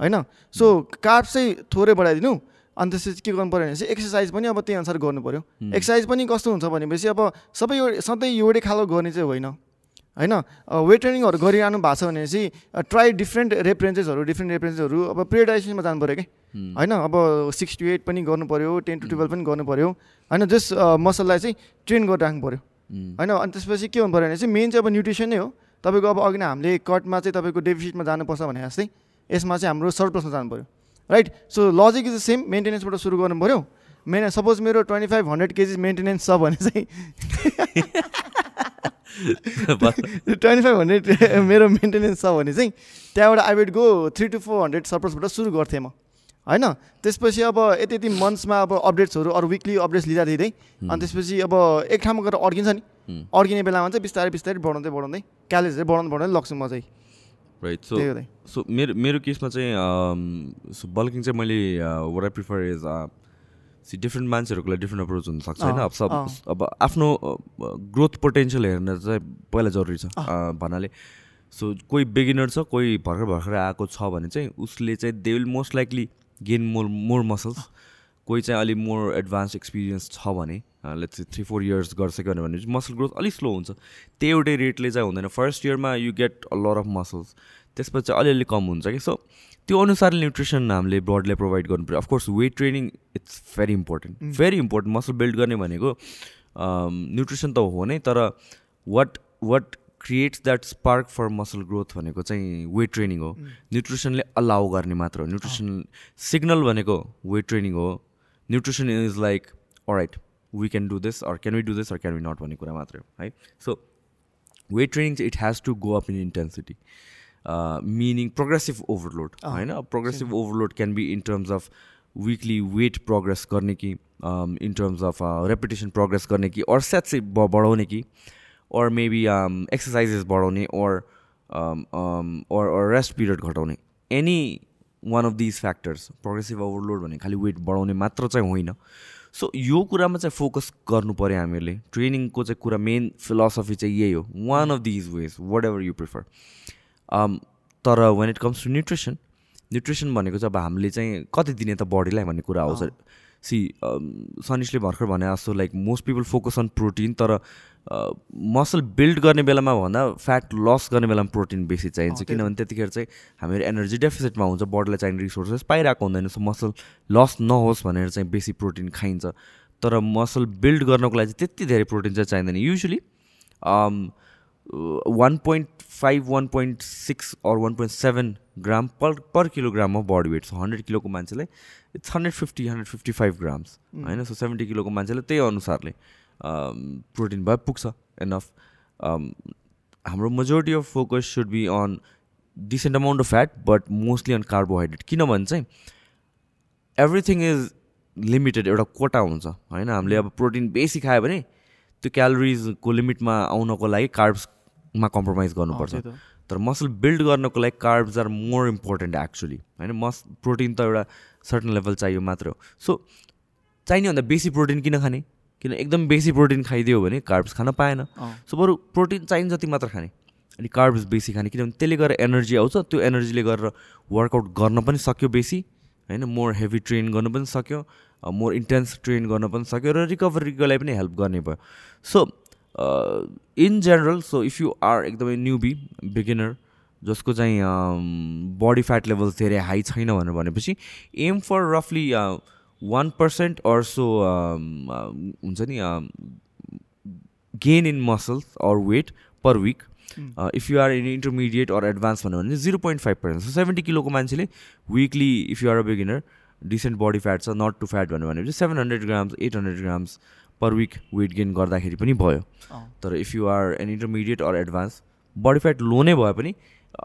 होइन? सो कार्ब चाहिँ थोरै बढाइदिनु। अनि त्यसपछि के गर्नु पऱ्यो भने चाहिँ एक्सर्साइज पनि अब त्यही अनुसार गर्नु पऱ्यो। एक्सर्साइज पनि कस्तो हुन्छ भनेपछि अब सबै सधैँ एउटै खालो गर्ने चाहिँ होइन। होइन? वेट ट्रेनिङहरू गरिरहनु भएको छ भने चाहिँ ट्राई डिफ्रेन्ट रेफरेन्सेसहरू डिफ्रेन्ट रेफरेन्सेसहरू अब पिरियडाइजेसनमा जानु पऱ्यो कि? होइन? अब सिक्स टु एट पनि गर्नु पऱ्यो टेन टु टुवेल्भ पनि गर्नु पऱ्यो। होइन? जस मसललाई चाहिँ ट्रेन गरेर राख्नु पऱ्यो होइन? अनि त्यसपछि के गर्नु पऱ्यो भने चाहिँ मेन चाहिँ अब न्युट्रिसन नै हो। तपाईँको अब अघि नै हामीले कटमा चाहिँ तपाईँको डेफिसिटमा जानुपर्छ भने जस्तै यसमा चाहिँ हाम्रो सर्प्लसमा जानु पऱ्यो। Right so logic is the same मेन्टेनेन्सबाट सुरु गर्नु पऱ्यो। मेन सपोज मेरो twenty five hundred KG maintenance छ भने चाहिँ ट्वेन्टी फाइभ हन्ड्रेड मेरो मेन्टेनेन्स छ भने चाहिँ त्यहाँबाट I would go three to four hundred सर्प्लसबाट सुरु गर्थेँ म। होइन? त्यसपछि अब यति यति मन्थ्समा अब अपडेट्सहरू अरू विकली अपडेट्स लिँदा दिँदै अनि त्यसपछि अब एक ठाउँमा गएर अड्किन्छ नि। अड्किने बेलामा चाहिँ बिस्तारै बिस्तारै बढाउँदै बढाउँदै क्यालेजहरू बढाउँदै बढाउँदै लग्छु म चाहिँ। राइट सो सो मेरो मेरो केसमा चाहिँ सो बल्किङ चाहिँ मैले what I prefer is different मान्छेहरूको लागि डिफ्रेन्ट अप्रोच हुनसक्छ होइन? अब सब। अब आफ्नो ग्रोथ पोटेन्सियल हेर्न चाहिँ पहिला जरुरी छ भन्नाले। सो कोही बिगिनर छ कोही भर्खर भर्खर आएको छ भने चाहिँ उसले चाहिँ they will most likely gain more more muscles कोही चाहिँ अलिक मोर एडभान्स एक्सपिरियन्स छ भने लेट्स थ्री फोर इयर्स गरिसक्यो भने मसल ग्रोथ अलिक स्लो हुन्छ। त्यही एउटै रेटले चाहिँ हुँदैन। फर्स्ट इयरमा you get a lot of muscles त्यसपछि अलिअलि कम हुन्छ कि? सो त्यो अनुसारले न्युट्रिसन हामीले ब्लडले प्रोभाइड गर्नु पऱ्यो। Of course weight training it's very important very important muscle build गर्ने भनेको न्युट्रिसन त हो नै तर what what creates that spark for muscle growth भनेको चाहिँ वेट ट्रेनिङ हो। न्युट्रिसनले अलाउ गर्ने मात्र हो। न्युट्रिसन सिग्नल भनेको वेट ट्रेनिङ हो। Nutrition is like right we can do this or can we do this or can we not भन्ने कुरा मात्रै हो है सो वेट ट्रेनिङ चाहिँ it has to go up in intensity meaning progressive overload होइन? Progressive overload can be in terms of weekly weight progress गर्ने कि in terms of repetition progress गर्ने कि अर सेट चाहिँ बढाउने कि maybe um, exercises बढाउने or or rest period घटाउने। Any one of these factors progressive overload भने खालि वेट बढाउने मात्र चाहिँ होइन। सो यो कुरामा चाहिँ फोकस गर्नु पऱ्यो हामीहरूले। ट्रेनिङको चाहिँ कुरा मेन फिलोसफी चाहिँ यही हो। One of these ways whatever you prefer तर when it comes to nutrition nutrition भनेको चाहिँ अब हामीले चाहिँ कति दिने त बडीलाई भन्ने कुरा आउँछ सी सनिसले भर्खर भने जस्तो like most people focus on protein तर मसल बिल्ड गर्ने बेलामा भन्दा फ्याट लस गर्ने बेलामा प्रोटिन बेसी चाहिन्छ। किनभने त्यतिखेर चाहिँ हामीहरू एनर्जी डेफिसिटमा हुन्छ बडीलाई चाहिने रिसोर्सेस पाइरहेको हुँदैन सो मसल लस नहोस् भनेर चाहिँ बेसी प्रोटिन खाइन्छ। तर मसल बिल्ड गर्नको लागि चाहिँ त्यति धेरै प्रोटिन चाहिँ चाहिँदैन। Usually one point five one point six or one point seven gram per per kilogram of body weight छ हन्ड्रेड किलोको मान्छेलाई it's hundred fifty hundred fifty five grams होइन सो सेभेन्टी किलोको मान्छेलाई त्यही अनुसारले प्रोटिन भए पुग्छ एनफ हाम्रो majority of focus should be on decent amount of fat but mostly on carbohydrate किनभने चाहिँ एभ्रिथिङ इज लिमिटेड एउटा कोटा हुन्छ होइन हामीले अब प्रोटिन बेसी खायो भने त्यो क्यालोरिजको लिमिटमा आउनको लागि कार्ब्समा कम्प्रोमाइज गर्नुपर्छ। तर मसल बिल्ड गर्नको लागि carbs are more important actually होइन? मस प्रोटिन त एउटा सर्टन लेभल चाहियो मात्र हो। सो चाहिने भन्दा बेसी प्रोटिन किन खाने? किन एकदम बेसी प्रोटिन खाइदियो भने कार्ब्स खान पाएन। सो बरु प्रोटिन चाहिने जति मात्र खाने। अनि कार्ब्स बेसी खाने किनभने त्यसले गर्दा एनर्जी आउँछ। त्यो एनर्जीले गरेर वर्कआउट गर्न पनि सक्यो बेसी होइन? मोर हेभी ट्रेन गर्नु पनि सक्यो मोर इन्टेन्स ट्रेन गर्न पनि सक्यो र रिकभरीको लागि पनि हेल्प गर्ने भयो। So in general so if you are एकदमै न्युबी बिगिनर जसको चाहिँ बडी फ्याट लेभल्स धेरै हाई छैन भनेर भनेपछि एम फर रफली वान पर्सेन्ट अर सो हुन्छ नि gain in muscles or weight per week if you are in intermediate or advance भन्यो भने zero point five percent seventy किलोको मान्छेले weekly if you are a beginner decent body fat छ नट टु फ्याट भन्यो भनेपछि seven hundred grams eight hundred grams per week weight gain गर्दाखेरि पनि भयो। तर if you are an intermediate or advance body fat low नै भए पनि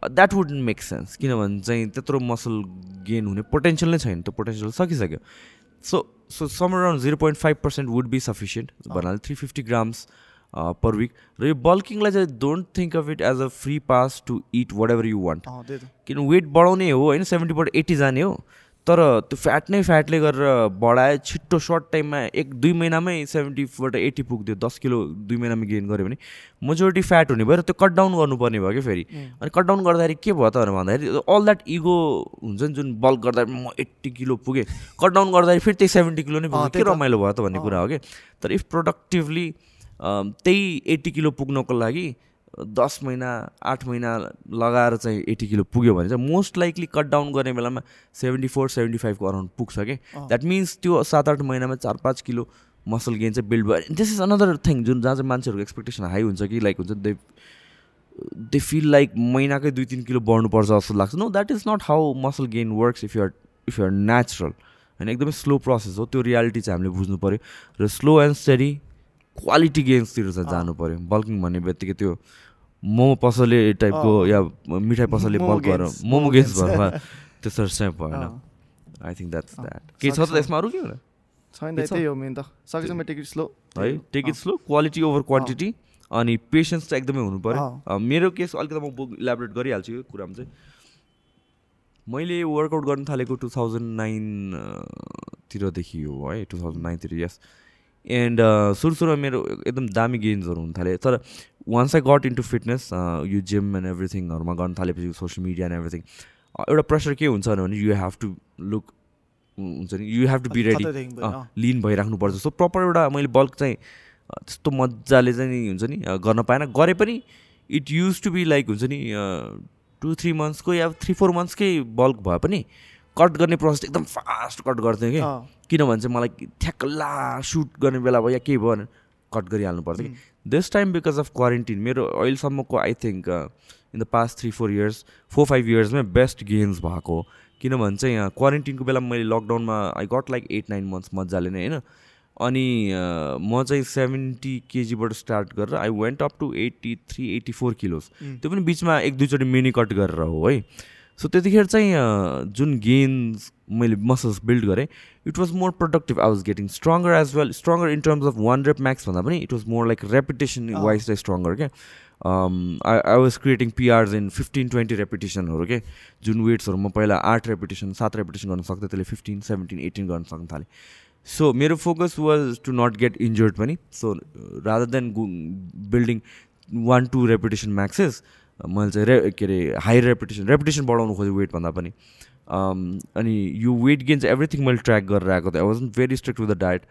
द्याट वुड मेक सेन्स किनभने चाहिँ त्यत्रो मसल गेन हुने पोटेन्सियल नै छैन। त्यो पोटेन्सियल सकिसक्यो। So so some around zero point five percent would be sufficient भन्नाले three fifty grams per week र यो बल्किङलाई चाहिँ don't think of it as a free pass to it whatever you want किन वेट बढाउने हो होइन? सेभेन्टीबाट एट्टी जाने हो। तर त्यो फ्याट नै फ्याटले गरेर बढाए छिट्टो सर्ट टाइममा एक दुई महिनामै सेभेन्टीबाट एट्टी पुग्थ्यो दस किलो दुई महिनामा गेन गऱ्यो भने मेजोरिटी फ्याट हुने भयो र त्यो कट डाउन गर्नुपर्ने भयो कि फेरि। अनि कट डाउन गर्दाखेरि के भयो त भनेर भन्दाखेरि अल द्याट इगो हुन्छ नि जुन बल्क गर्दाखेरि म एट्टी किलो पुगेँ कट डाउन गर्दाखेरि फेरि त्यही सेभेन्टी किलो नै पुग्यो के रमाइलो भयो त भन्ने कुरा हो कि तर इफ प्रोडक्टिभली त्यही एट्टी किलो पुग्नको लागि दस महिना आठ महिना लगाएर चाहिँ एट्टी किलो पुग्यो भने चाहिँ मोस्ट लाइकली कट डाउन गर्ने बेलामा सेभेन्टी फोर सेभेन्टी फाइभको अराउन्ड पुग्छ कि? द्याट मिन्स त्यो सात आठ महिनामा चार पाँच किलो मसल गेन चाहिँ बिल्ड भयो। दिस इज अनदर थिङ जुन जहाँ चाहिँ मान्छेहरूको एक्सपेक्टेसन हाई हुन्छ कि लाइक हुन्छ दे दे फिल लाइक महिनाकै दुई तिन किलो बढ्नुपर्छ जस्तो लाग्छ। No that is not how muscle gain works if you're if you're natural होइन एकदमै स्लो प्रोसेस हो। त्यो रियालिटी चाहिँ हामीले बुझ्नु पऱ्यो र स्लो एन्ड स्टडी क्वालिटी गेम्सतिर चाहिँ जानु पऱ्यो बल्किङ भन्ने बित्तिकै त्यो मोमो पसलले टाइपको या मिठाई पसलले मोमो बल्क गरेर मोमो गेम्स. भरमा त्यसरी चाहिँ भएन। आई थिङ्क द्याट्स द्याट के छ त। यसमा अरू के होला छैन? त्यही हो मेन त। सकेसम्म टेक इट स्लो है? Take it slow quality over quantity अनि पेसेन्स चाहिँ एकदमै हुनु पऱ्यो मेरो केस अलिकति म इलाबोरेट गरिहाल्छु यो कुरामा चाहिँ। मैले वर्कआउट गर्न थालेको टु थाउजन्ड नाइनतिरदेखि हो है। टु थाउजन्ड नाइनतिर यस एन्ड सुरु सुरुमा मेरो एकदम दामी गेन्सहरू हुन थाले तर once I got into fitness यो जिम एन्ड एभ्रिथिङहरूमा गर्न थालेपछि सोसियल मिडिया एन्ड एभ्रिथिङ एउटा प्रेसर के हुन्छ भने यु हेभ टु लुक हुन्छ नि you have to be ready. लिन भइराख्नुपर्छ. सो प्रपर एउटा मैले बल्क चाहिँ अ, त्यस्तो मजाले चाहिँ हुन्छ नि अ, गर्न पाएन. गरे पनि it used to be like हुन्छ नि टु थ्री मन्थ्सको या थ्री फोर मन्थ्सकै बल्क भए पनि कट गर्ने प्रोसेस एकदम फास्ट कट गर्थेँ कि। किनभने चाहिँ मलाई ठ्याक्क ला सुट गर्ने बेला भयो या केही भयो भने कट गरिहाल्नु पर्छ कि। This time because of quarantine मेरो अहिलेसम्मको I think in the past three four years four five इयर्समै best gains भएको। किनभने चाहिँ यहाँ क्वारेन्टिनको बेला मैले लकडाउनमा I got like eight nine months मजाले नै होइन। अनि अ, म चाहिँ सेभेन्टी केजीबाट स्टार्ट गरेर I went up to eighty three eighty four kilos. त्यो पनि बिचमा एक दुईचोटि मिनी कट गरेर हो है। सो त्यतिखेर चाहिँ जुन गेन्स मैले मसल्स बिल्ड गरेँ it was more productive I was getting stronger as well stronger in terms of one rep max भन्दा पनि it was more like repetition. Wise चाहिँ स्ट्रङ्गर क्या I I was creating PRs in fifteen twenty रेपिटेसनहरू के जुन वेट्सहरू म पहिला आठ रेपिटेसन सात रेपिटेसन गर्न सक्थेँ त्यसले फिफ्टिन सेभेन्टिन एटिन गर्न सक्न थालेँ। सो मेरो focus was to not get injured पनि। So rather than building one two repetition maxes मैले चाहिँ रे के अरे हाई रेपुटेसन रेपुटेसन बढाउनु खोजेँ वेटभन्दा पनि। अनि यो वेट गेन चाहिँ एभ्रिथिङ मैले ट्र्याक गरेर आएको थिएँ I was very strict with the diet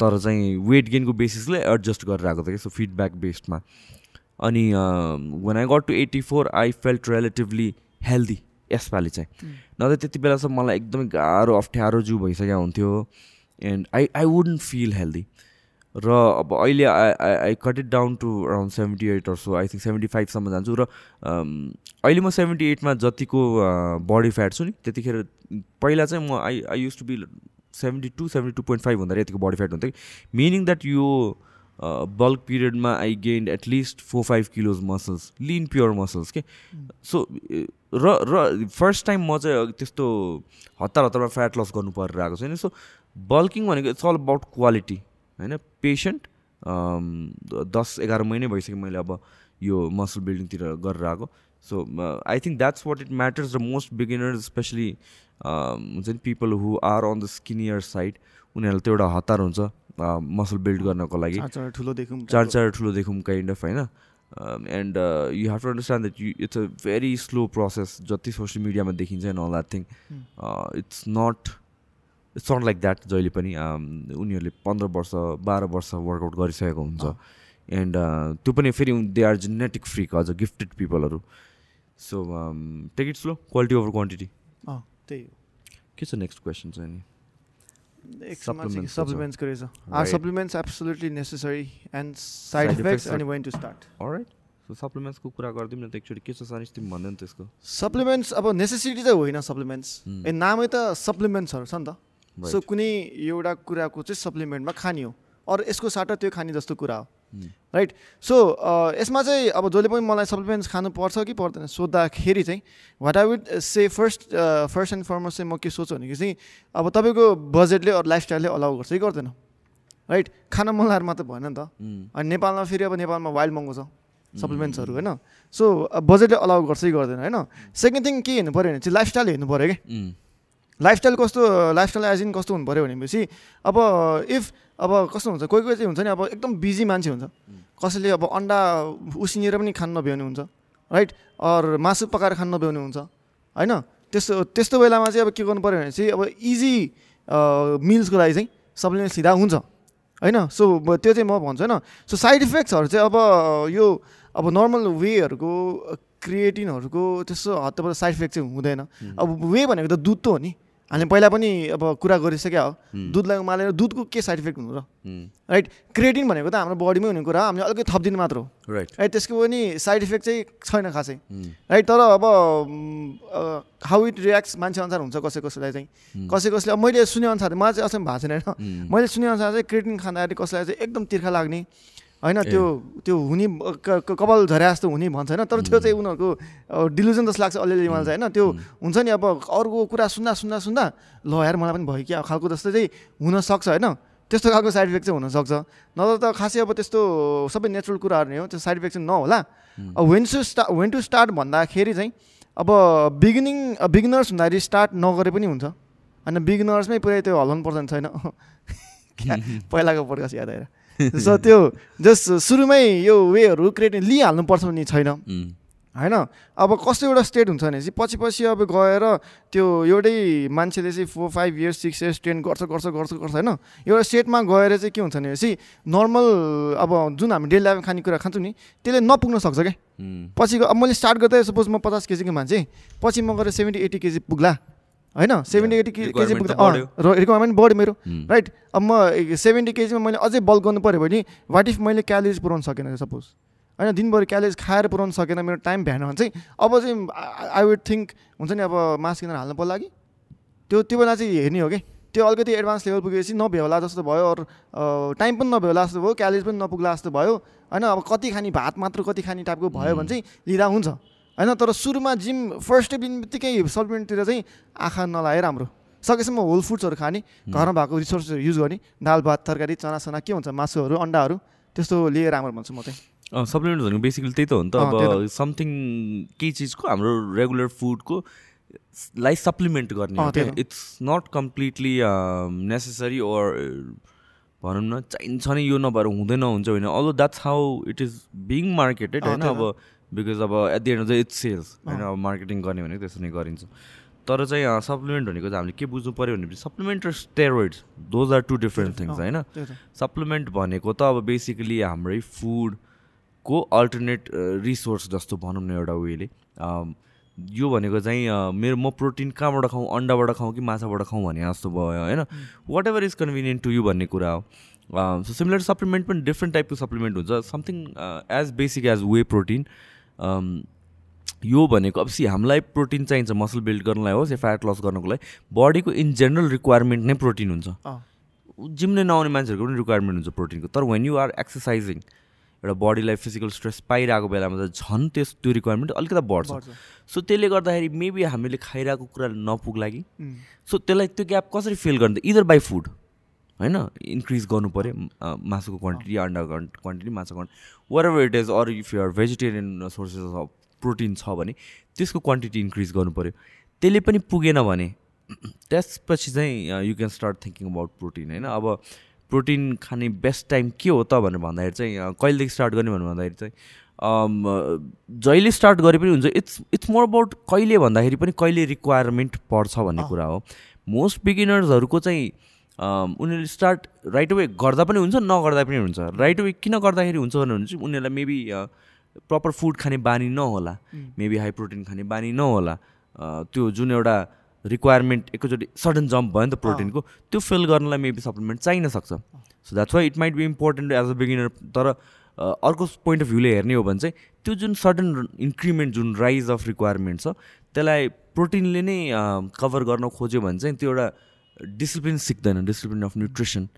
तर चाहिँ वेट गेनको बेसिसले एडजस्ट गरेर आएको थिएँ कि सो फिडब्याक बेस्डमा अनि when I got to eighty four I felt relatively healthy यसपालि चाहिँ। नत्र त्यति बेलासम्म मलाई एकदमै गाह्रो अप्ठ्यारो जिउ भइसकेको हुन्थ्यो। And I I wouldn't feel healthy र अब अहिले I I I cut it down to around seventy eight so I think seventy फाइभसम्म जान्छु र अहिले म सेभेन्टी एटमा जतिको बडी फ्याट छु नि त्यतिखेर पहिला चाहिँ म I I used to be seventy two seventy two point five हुँदा यतिको बडी फ्याट हुन्थ्यो कि मिनिङ द्याट यो bulk पिरियडमा I gained at least four five kilos muscles lean pure muscles के सो र र फर्स्ट टाइम म चाहिँ त्यस्तो हतार हतारमा फ्याट लस गर्नु परेर आएको छैन। सो बल्किङ भनेको इट्स अल अबाउट क्वालिटी होइन पेसेन्ट दस एघार महिनै भइसक्यो मैले अब यो मसल बिल्डिङतिर गरेर आएको so I think that's what it matters र मोस्ट बिगिनर्स स्पेसली हुन्छ नि people who are on the skinnier side उनीहरूलाई त्यो एउटा हतार हुन्छ मसल बिल्ड गर्नको लागि। ठुलो देखौँ चार चार ठुलो देखौँ काइन्ड अफ होइन? And you have to understand that you it's a very slow process जति सोसियल मिडियामा देखिन्छ and all that thing it's not it's not like that जहिले पनि उनीहरूले पन्ध्र वर्ष बाह्र वर्ष वर्कआउट गरिसकेको हुन्छ। एन्ड त्यो पनि फेरि दे आर जेनेटिक फ्रिक अझ gifted पिपलहरू so take it slow quality over quantity त्यही हो। के छ नेक्स्ट क्वेसन चाहिँ नि छ। सप्लिमेन्ट्सको रहेछ are. Supplements absolutely necessary and side effects अनि when to start right so सप्लिमेन्ट्सको कुरा गरिदिउँ न त एकचोटि। के छ सानिस तिमी भन्दैन त्यसको। सप्लिमेन्ट्स अब नेसेसिटी चाहिँ होइन सप्लिमेन्ट्स Hmm. ए नामै त सप्लिमेन्ट्सहरू छ नि त. सो कुनै एउटा कुराको चाहिँ सप्लिमेन्टमा खानी हो। अरू यसको साटा त्यो खाने जस्तो कुरा हो। Hmm. राइट सो यसमा चाहिँ अब जसले पनि मलाई सप्लिमेन्ट्स खानुपर्छ कि पर्दैन सोद्धाखेरि चाहिँ what I would say first first and foremost चाहिँ म के सोच्छु भनेको चाहिँ अब तपाईँको बजेटले अरू लाइफस्टाइलले अलाउ गर्छ कि गर्दैन। राइट खाना मन लाएर मात्र भएन नि त। Mm. अनि नेपालमा फेरि अब नेपालमा वाइल्ड महँगो छ। सप्लिमेन्ट्सहरू होइन। सो बजेटले अलाउ गर्छ कि गर्दैन होइन? सेकेन्ड थिङ के हेर्नु पऱ्यो भने चाहिँ लाइफस्टाइल हेर्नु पऱ्यो कि. लाइफस्टाइल कस्तो लाइफस्टाइल एज इन कस्तो हुनु पऱ्यो भनेपछि अब इफ अब कस्तो हुन्छ कोही कोही चाहिँ हुन्छ नि अब एकदम बिजी मान्छे हुन्छ। कसैले अब अन्डा उसिनेर पनि खान नभ्याउने हुन्छ राइट अर मासु पकाएर खान नभ्याउने हुन्छ होइन? त्यस्तो त्यस्तो बेलामा चाहिँ अब के गर्नु पऱ्यो भने चाहिँ अब इजी मिल्सको लागि चाहिँ सप्लिमेन्ट्स लिँदा हुन्छ होइन? सो त्यो चाहिँ म भन्छु होइन? सो साइड इफेक्ट्सहरू चाहिँ अब यो अब नर्मल वेहरूको क्रिएटिनहरूको त्यस्तो हत्तबाट साइड इफेक्ट चाहिँ हुँदैन। अब वे भनेको त दुध त हो नि। हामीले पहिला पनि अब कुरा गरिसक्यो हो. दुधलाई उमालेर दुधको के साइड इफेक्ट हुनु र. राइट क्रिएटिन भनेको त हाम्रो बडीमै हुने कुरा हो हामीले अलिकति थपिदिनु मात्र हो राइट राइट त्यसको पनि साइड इफेक्ट चाहिँ छैन खासै. राइट तर अब हाउ इट रियाक्ट्स मान्छे अनुसार हुन्छ कसै कसैलाई चाहिँ. कसै कसैले अब मैले सुने अनुसार मलाई चाहिँ असम भएको छैन होइन. मैले सुने अनुसार चाहिँ क्रिएटिन खाँदाखेरि कसैलाई चाहिँ एकदम तिर्खा लाग्ने होइन। त्यो त्यो हुने कपाल झरे जस्तो हुने भन्छ होइन तर त्यो चाहिँ उनीहरूको डिलुजन जस्तो लाग्छ अलिअलि मलाई चाहिँ होइन त्यो हुन्छ नि अब अरूको कुरा सुन्दा सुन्दा सुन्दा ल यार मलाई पनि भयो कि अब खालको जस्तो चाहिँ हुनसक्छ होइन। त्यस्तो खालको साइड इफेक्ट चाहिँ हुनसक्छ नत्र त खासै अब त्यस्तो सबै नेचुरल कुराहरू नै हो त्यो साइड इफेक्ट चाहिँ नहोला। अब when to start when to start भन्दाखेरि चाहिँ अब बिगिनिङ बिगिनर्स हुँदाखेरि स्टार्ट नगरे पनि हुन्छ। होइन बिगिनर्समै पुरै त्यो हल्लाउनु पर्दैन छैन। पहिलाको पोडकास्ट याद आएर। सो त्यो जस्ट सुरुमै यो वेहरू क्रिएट लिइहाल्नुपर्छ भन्ने छैन. होइन? अब कस्तो एउटा स्टेट हुन्छ भने चाहिँ पछि पछि अब गएर त्यो एउटै मान्छेले चाहिँ four five years six years ten गर्छ गर्छ गर्छ गर्छ होइन? एउटा स्टेटमा गएर चाहिँ के हुन्छ भनेपछि नर्मल अब जुन हामी डेली लाइफमा खानेकुरा खान्छौँ नि त्यसले नपुग्न सक्छ क्या. पछि अब मैले स्टार्ट गर्दा सपोज म पचास केजीको मान्छे पछि म गएर सेभेन्टी एट्टी केजी पुग्ला। होइन? सेभेन्टी एट्टी केजी पुग्दा रिक्वायरमेन्ट बढ्यो। मेरो। Hmm. राइट अब म सेभेन्टी केजीमा मैले अझै बल्क गर्नु पऱ्यो भने वाट इफ मैले क्यालोरिज पुऱ्याउनु सकेन सपोज होइन दिनभरि क्यालोरिज खाएर पुऱ्याउनु सकेन मेरो टाइम भ्याएन भने चाहिँ अब चाहिँ आई वुड थिङ्क हुन्छ नि अब मास किनेर हाल्नु पर्ला कि? त्यो त्यो बेला चाहिँ हेर्ने हो कि? त्यो अलिकति एडभान्स लेभल पुगेपछि नभ्यो होला जस्तो भयो अरू टाइम पनि नभ्यो होला जस्तो भयो क्यालोरिज पनि नपुग्ला जस्तो भयो। होइन अब कति खाने भात मात्र कति खाने टाइपको भयो भने चाहिँ लिँदा हुन्छ। होइन तर सुरुमा जिम फर्स्ट दिन बित्तिकै सप्लिमेन्टतिर चाहिँ आँखा नलाए राम्रो। सकेसम्म होल फुड्सहरू खाने घरमा भएको रिसोर्सहरू युज गर्ने दाल भात तरकारी चनासना के हुन्छ मासुहरू अन्डाहरू त्यस्तो लिएर राम्रो भन्छु म चाहिँ। सप्लिमेन्ट भनेको बेसिकली त्यही त हो नि त। अब समथिङ केही चिजको हाम्रो रेगुलर फुडको लाई सप्लिमेन्ट गर्ने। It's not completely necessary or भनौँ न चाहिन्छ नि यो नभएर हुँदैन हुन्छ होइन? All that's how it is being marketed होइन? अब बिकज अब at the end of the it's sales होइन अब मार्केटिङ गर्ने भनेको त्यसो नै गरिन्छ। तर चाहिँ सप्लिमेन्ट भनेको चाहिँ हामीले के बुझ्नु पऱ्यो भनेपछि सप्लिमेन्ट र steroids those are two different things होइन? सप्लिमेन्ट भनेको त अब बेसिकली हाम्रै फुडको अल्टरनेट रिसोर्स जस्तो भनौँ न एउटा वेले यो भनेको चाहिँ मेरो म प्रोटिन कहाँबाट खाउँ अन्डाबाट खाउँ कि माछाबाट खाउँ भने जस्तो भयो होइन? Whatever is convenient to you भन्ने कुरा हो। सो सिमिलर सप्लिमेन्ट पनि डिफ्रेन्ट टाइपको सप्लिमेन्ट हुन्छ। Something as basic as whey protein यो भनेको अब सी हामीलाई प्रोटिन चाहिन्छ मसल बिल्ड गर्नलाई होस् या फ्याट लस गर्नको लागि। बडीको इन जेनरल रिक्वायरमेन्ट नै प्रोटिन हुन्छ। जिम नै नआउने मान्छेहरूको पनि रिक्वायरमेन्ट हुन्छ प्रोटिनको। तर वेन यु आर एक्सर्साइजिङ एउटा बडीलाई फिजिकल स्ट्रेस पाइरहेको बेलामा त झन् त्यस त्यो रिक्वायरमेन्ट अलिकति बढ्छ। सो त्यसले गर्दाखेरि मेबी हामीले खाइरहेको कुरा नपुग्ला कि सो त्यसलाई त्यो ग्याप कसरी फिल गर्ने इदर बाई फुड होइन इन्क्रिज गर्नु पऱ्यो मासुको क्वान्टिटी अन्डा क्वान्टिटी माछा quantity whatever it is or if you're vegetarian sources of protein छ भने त्यसको क्वान्टिटी इन्क्रिज गर्नु पऱ्यो त्यसले पनि पुगेन भने त्यसपछि चाहिँ you can start thinking about protein होइन? अब प्रोटिन खाने बेस्ट टाइम के हो त भनेर भन्दाखेरि चाहिँ कहिलेदेखि स्टार्ट गर्ने भनेर भन्दाखेरि चाहिँ जहिले स्टार्ट गरे पनि हुन्छ। इट्स इट्स मोर अबाउट कहिले भन्दाखेरि पनि कहिले रिक्वायरमेन्ट पर्छ भन्ने। कुरा हो। मोस्ट बिगिनर्सहरूको चाहिँ उनीहरूले स्टार्ट राइट वे गर्दा पनि हुन्छ नगर्दा पनि हुन्छ। राइट वे किन गर्दाखेरि हुन्छ भने चाहिँ उनीहरूलाई मेबी प्रपर फुड खाने बानी नहोला। मेबी हाई प्रोटिन खाने बानी नहोला। त्यो जुन एउटा रिक्वायरमेन्ट एकैचोटि सडन जम्प भयो नि त प्रोटिनको त्यो फिल गर्नलाई मेबी सप्लिमेन्ट चाहिन सक्छ। So that's why it might be important as a beginner तर अर्को पोइन्ट अफ भ्यूले हेर्ने हो भने चाहिँ त्यो जुन सडन इन्क्रिमेन्ट जुन राइज अफ रिक्वायरमेन्ट छ त्यसलाई प्रोटिनले नै कभर गर्न खोज्यो भने चाहिँ त्यो एउटा डिसिप्लिन सिक्दैन डिसिप्लिन अफ न्युट्रिसन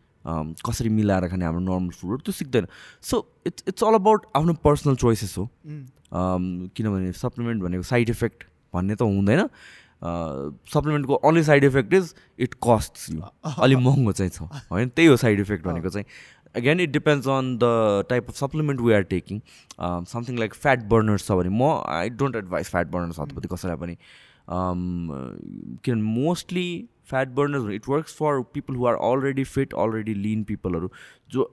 कसरी मिलाएर खाने हाम्रो नर्मल फुडहरू त्यो सिक्दैन। So it's it's all about आफ्नो पर्सनल चोइसेस हो। उम्, अम, किनभने सप्लिमेन्ट भनेको साइड इफेक्ट भन्ने त हुँदैन। सप्लिमेन्टको only side effect is it cost you अलिक महँगो चाहिँ छ। होइन त्यही हो साइड इफेक्ट भनेको चाहिँ। Again it depends on the type of supplement we are taking something like fat burners छ भने म I don't advise fat burners हतपति कसैलाई पनि। किनभने mostly fat burners it works for people who are already fit already lean पिपलहरू जो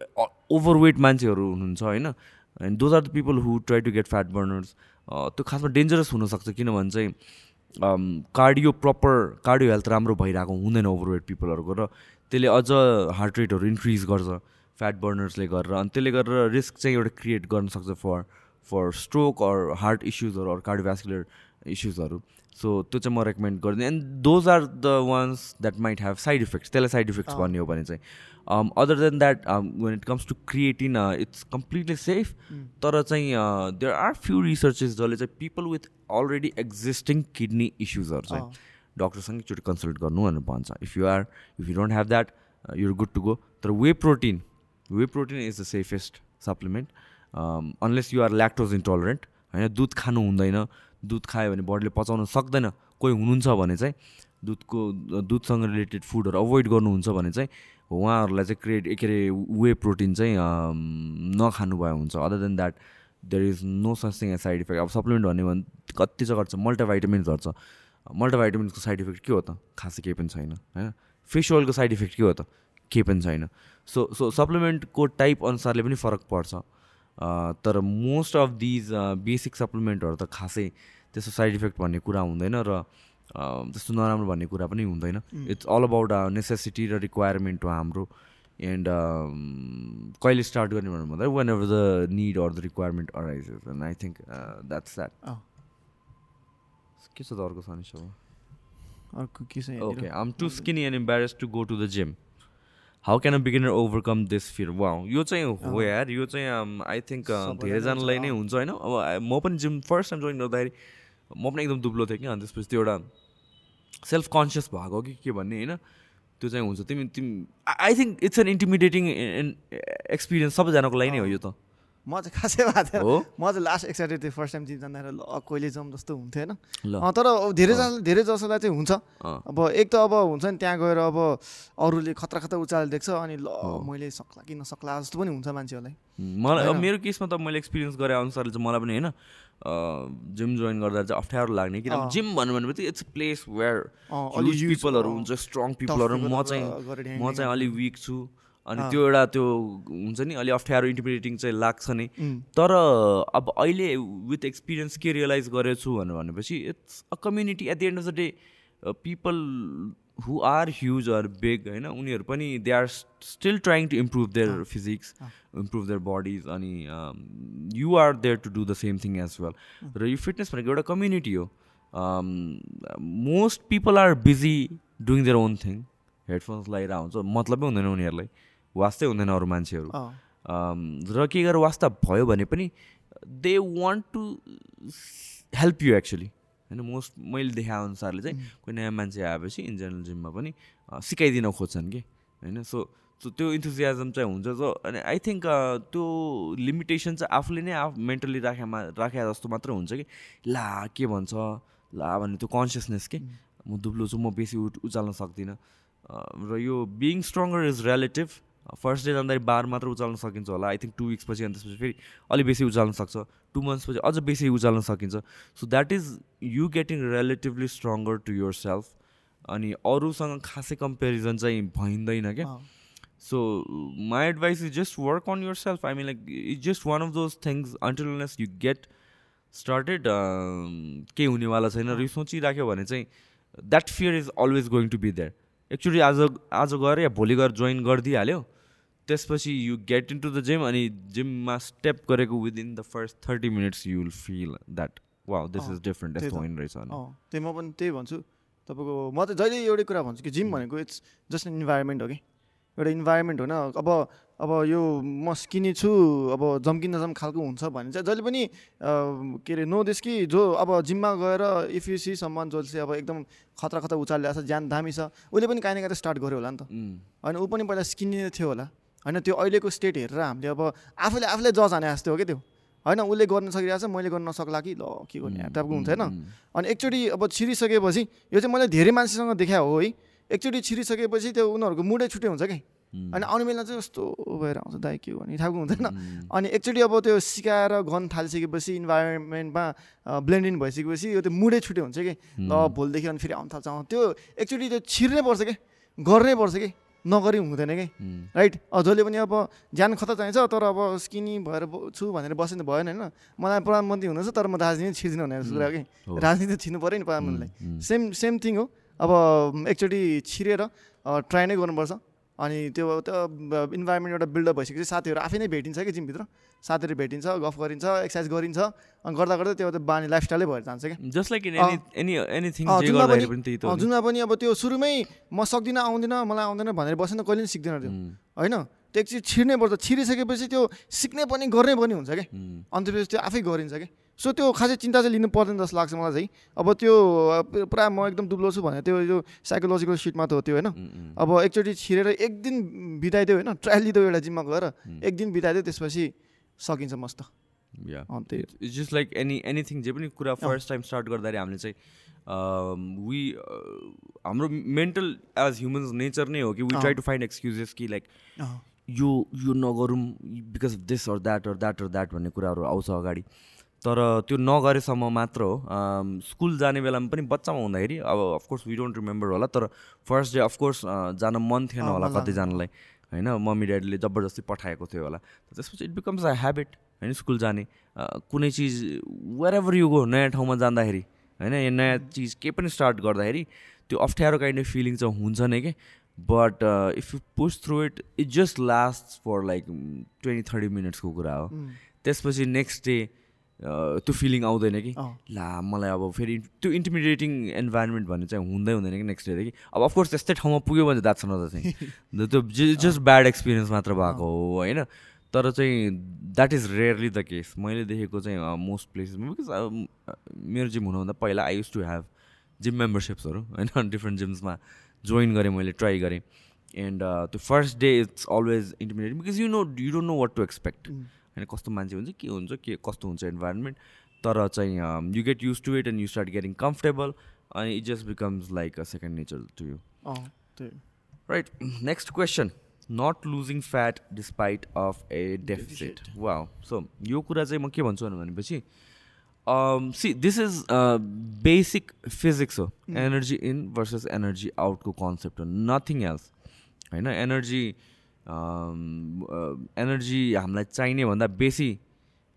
ओभरवेट मान्छेहरू हुनुहुन्छ होइन? And those are the people who try to get fat burners त्यो खासमा डेन्जरस हुनसक्छ किनभने चाहिँ कार्डियो प्रपर कार्डियो हेल्थ राम्रो भइरहेको हुँदैन ओभरवेट पिपलहरूको र त्यसले अझ हार्ट रेटहरू इन्क्रिज गर्छ फ्याट बर्नर्सले गरेर। अनि त्यसले गरेर रिस्क चाहिँ एउटा क्रिएट गर्न सक्छ for for stroke or heart इस्युजहरू or cardiovascular इस्युजहरू सो त्यो चाहिँ म रेकमेन्ड गरिदिएँ and those are the ones that might have side effects त्यसलाई साइड इफेक्ट्स भन्ने हो भने चाहिँ other than that when it comes to creatine it's completely safe तर चाहिँ देयर आर फ्यु रिसर्चेस जसले चाहिँ people with already existing kidney इस्युजहरू चाहिँ डक्टरसँग एकचोटि कन्सल्ट गर्नु भनेर भन्छ। If you are if you don't have that you're good to go तर whey protein whey protein is the safest supplement unless you're lactose intolerant होइन दुध खानु हुँदैन दुध खायो भने बडीले पचाउन सक्दैन कोही हुनुहुन्छ भने चाहिँ दुधको दुधसँग रिलेटेड फुडहरू अभोइड गर्नुहुन्छ भने चाहिँ उहाँहरूलाई चाहिँ क्रिएट के अरे वे प्रोटिन चाहिँ नखानु भयो हुन्छ। Other than that there is no such thing side effect अब सप्लिमेन्ट भन्यो भने कति चाहिँ गर्छ? मल्टिभाइटामिन्सहरू छ मल्टिभाइटामिन्सको साइड इफेक्ट के हो त? खासै केही पनि छैन होइन? फिस ओइलको साइड इफेक्ट के हो त? केही पनि छैन। सो सो सप्लिमेन्टको टाइप अनुसारले पनि फरक पर्छ। तर मोस्ट अफ दिज बेसिक सप्लिमेन्टहरू त खासै त्यस्तो साइड इफेक्ट भन्ने कुरा हुँदैन र त्यस्तो नराम्रो भन्ने कुरा पनि हुँदैन। इट्स अल अबाउट नेसेसिटी र रिक्वायरमेन्ट हो हाम्रो। एन्ड कहिले स्टार्ट गर्ने भन्नु भन्दा whenever the need or the requirement arises and I think that's that के छ त अर्को सनिस अर्को के छ okay I'm too skinny and embarrass to go to the gym how can a beginner overcome this fear वा यो चाहिँ हो यार यो चाहिँ आई थिङ्क धेरैजनालाई नै हुन्छ होइन? अब म पनि जिम फर्स्ट टाइम जोइन गर्दाखेरि म पनि एकदम दुब्लो थिएँ कि अनि त्यसपछि त्यो एउटा सेल्फ कन्सियस भएको कि के भन्ने होइन? त्यो चाहिँ हुन्छ। तिमी तिमी I think it's an intimidating experience सबैजनाको लागि नै हो यो त। म चाहिँ खासै भएको थिएन। म चाहिँ लास्ट एक्साइटेड थिएँ। फर्स्ट टाइम जाँदाखेरि ल कहिले जाउँ जस्तो हुन्थ्यो होइन तर धेरैजना धेरै जसोलाई चाहिँ हुन्छ। अब एक त अब हुन्छ नि त्यहाँ गएर अब अरूले खतरा खतरा उचाल देख्छ अनि ल मैले सक्ला कि नसक्ला जस्तो पनि हुन्छ मान्छेहरूलाई। मलाई मेरो केसमा त मैले एक्सपिरियन्स गरे अनुसारले चाहिँ मलाई पनि होइन? जिम जोइन गर्दा चाहिँ अप्ठ्यारो लाग्ने। किनभने जिम भन्नु भनेपछि इट्स प्लेस वेयर पिपलहरू हुन्छ स्ट्रङ पिपलहरू म चाहिँ म चाहिँ अलिक विक छु। अनि त्यो एउटा त्यो हुन्छ नि अलि अप्ठ्यारो इन्टिमिडिएटिङ चाहिँ लाग्छ नि। तर अब अहिले विथ एक्सपिरियन्स के रियलाइज गरेको छु भनेर भनेपछि it's a community at the end of the day people who are huge or big होइन उनीहरू पनि they are still trying to improve their physiques improve their bodies अनि you are there to do the same thing as well र यो फिटनेस भनेको एउटा कम्युनिटी हो. Most people are busy doing their own thing headphones लगाइरहेको हुन्छ मतलबै हुँदैन उनीहरूलाई. वास्तै हुँदैन अरू मान्छेहरू। र के गरेर वास्ता भयो भने पनि they want to help you actually होइन मोस्ट मैले देखाए अनुसारले चाहिँ कोही नयाँ मान्छे आएपछि इन जेनरल जिममा पनि सिकाइदिन खोज्छन् कि होइन? सो सो त्यो इन्थुजियाजम चाहिँ हुन्छ जो अनि आई थिङ्क त्यो लिमिटेसन चाहिँ आफूले नै आफ मेन्टली राखेमा राखे जस्तो मात्र हुन्छ कि ला के भन्छ? ला भन्ने त्यो कन्सियसनेस के म दुब्लो छु म बेसी उठ उचाल्न सक्दिनँ। र यो being stronger is relative first day जाँदाखेरि बार मात्र उचाल्न सकिन्छ होला आई थिङ्क टु विक्स पछि अनि त्यसपछि फेरि अलिक बेसी उचाल्न सक्छ। टु मन्थ्स पछि अझ बेसी उचाल्न सकिन्छ। So that is you getting relatively stronger to yourself अनि अरूसँग खासै कम्पेरिजन चाहिँ भइँदैन क्या। So my advice is just work on yourself I mean like is just one of those things until unless you get started केही हुनेवाला छैन र यो सोचिराख्यो भने चाहिँ that fear is always going to be there actually आज आज गएर या भोलि गएर जोइन गरिदिइहाल्यो। त्यसपछि you get in to the gym अनि जिममा स्टेप गरेको within the first thirty minutes you will feel that वा दिस इज डिफ्रेन्ट यस्तो होइन रहेछ त्यही म पनि त्यही भन्छु। तपाईँको म त जहिले एउटै कुरा भन्छु कि जिम भनेको इट्स जस्ट इन्भाइरोमेन्ट हो कि। एउटा इन्भाइरोमेन्ट होइन अब अब यो म स्किनी छु अब जम्किन नजम खालको हुन्छ भने चाहिँ जहिले पनि के अरे नो दिस कि जो अब जिममा गएर इफ यु सी सम्मान जो चाहिँ अब एकदम खतरा खतरा उचालिरहेको छ ज्यान दामी छ उसले पनि काहीँ न काहीँ स्टार्ट गर्यो होला नि त। होइन ऊ पनि पहिला स्किनी थियो होला। होइन त्यो अहिलेको स्टेट हेरेर हामीले अब आफूले आफूले जज हाने जस्तो हो क्या त्यो? होइन उसले गर्न सकिरहेको छ मैले गर्न नसक्ला कि? ल के गर्ने? टाइपको हुन्छ होइन? अनि एकचोटि अब छिरिसकेपछि यो चाहिँ मैले धेरै मान्छेसँग देखाएँ हो है। एकचोटि छिरिसकेपछि त्यो उनीहरूको मुडै छुट्टै हुन्छ कि? अनि आउने बेला चाहिँ यस्तो भएर आउँछ दाइ के गर्ने? ठाउँको हुँदैन। अनि एकचोटि अब त्यो सिकाएर गर्न थालिसकेपछि इन्भाइरोमेन्टमा ब्लेन्ड इन भइसकेपछि यो त्यो मुडै छुट्टै हुन्छ कि? ल भोलिदेखि अनि फेरि आउनु थाल्छ। त्यो एकचोटि त्यो छिर्नै पर्छ कि? गर्नै पर्छ कि? नगरी हुँदैन कि? राइट जसले पनि अब ज्यान खतरा चाहिन्छ तर अब स्किनी भएर छु भनेर बस्नु भएन होइन। मलाई प्रधानमन्त्री हुनुहुन्छ तर म राजनीति छिर्दिनँ भनेर कुरा कि। राजनीति छिर्नु पऱ्यो नि प्रधानमन्त्रीलाई। सेम सेम थिङ हो। अब एकचोटि छिरेर ट्राई नै गर्नुपर्छ। अनि त्यो त्यो इन्भाइरोमेन्ट एउटा बिल्डअप भइसकेपछि साथीहरू आफै नै भेटिन्छ कि जिमभित्र? साथीहरू भेटिन्छ गफ गरिन्छ एक्सर्साइज गरिन्छ अनि गर्दा गर्दै त्यो बानी लाइफस्टाइलै भएर जान्छ क्या। जस्ट लाइक इन अँ। एनी एनिथिङ अँ, जे जुनमा पनि- त अब त्यो सुरुमै म सक्दिनँ आउँदिनँ मलाई आउँदैन भनेर बसेन कहिले पनि सिक्दैन त्यो। होइन? त्यो एकचोटि छिर्नै पर्छ। छिरिसकेपछि त्यो सिक्ने पनि गर्ने पनि हुन्छ क्या। उम्, अनि त्यसपछि त्यो आफै गरिन्छ कि सो त्यो खासै चिन्ता चाहिँ लिनु पर्दैन जस्तो लाग्छ मलाई चाहिँ। अब त्यो पुरा म एकदम दुब्लो छु भने त्यो यो साइकोलोजिकल सिटमा त हो त्यो होइन? अब एकचोटि छिरेर एक दिन बिताइदियो होइन? ट्रायल लिँदै एउटा जिममा गएर एक दिन बिताइदियो त्यसपछि सकिन्छ मस्त। It's just like any anything जे पनि कुरा फर्स्ट टाइम स्टार्ट गर्दाखेरि हामीले चाहिँ वी हाम्रो मेन्टल एज ह्युमन्स नेचर नै हो कि we. Try to find excuses कि लाइक यो यो नगरौँ because of this or that or that or that भन्ने कुराहरू आउँछ अगाडि। तर त्यो नगरेसम्म मात्र हो। स्कुल जाने बेलामा पनि बच्चामा हुँदाखेरि अब अफकोर्स वी डोन्ट रिमेम्बर होला। तर फर्स्ट डे अफकोर्स जान मन थिएन होला कतिजनालाई। होइन मम्मी ड्याडीले जबरजस्ती पठाएको थियो होला। त्यसपछि इट बिकम्स अ ह्याबिट होइन स्कुल जाने। कुनै चिज वेयर एभर यु गो नयाँ ठाउँमा जाँदाखेरि होइन यो नयाँ चिज केही पनि स्टार्ट गर्दाखेरि त्यो अप्ठ्यारो काइन्ड अफ फिलिङ चाहिँ हुन्छ नै कि। But if you push through it it just last for like twenty thirty मिनट्सको कुरा हो। त्यसपछि नेक्स्ट डे त्यो फिलिङ आउँदैन कि। ला मलाई अब फेरि त्यो इन्टिमिडिएटिङ इन्भाइरोमेन्ट भन्ने चाहिँ हुँदै हुँदैन कि नेक्स्ट डेदेखि अब अफकोर्स त्यस्तै ठाउँमा पुग्यो भने द्याट्स नदर थिङ त्यो जस्ट ब्याड एक्सपिरियन्स मात्र भएको हो होइन? तर चाहिँ that is rarely the case मैले देखेको चाहिँ मोस्ट प्लेसेसमा बिकज मेरो जिम हुनुभन्दा पहिला I used to have gym मेम्बरसिप्सहरू होइन? डिफ्रेन्ट जिम्समा जोइन गरेँ मैले ट्राई गरेँ। एन्ड त्यो first day it's always intimidating because you know you don't know what to expect होइन कस्तो मान्छे हुन्छ के हुन्छ के कस्तो हुन्छ इन्भाइरोमेन्ट तर चाहिँ you get used to it and you start getting comfortable अनि it just becomes like a second nature to you right next question not losing fat despite of a deficit वा सो यो कुरा चाहिँ म के भन्छु भनेपछि see this is basic physics हो। एनर्जी इन भर्सेस एनर्जी आउटको कन्सेप्ट हो। नथिङ एल्स होइन एनर्जी एनर्जी हामीलाई चाहिने भन्दा बेसी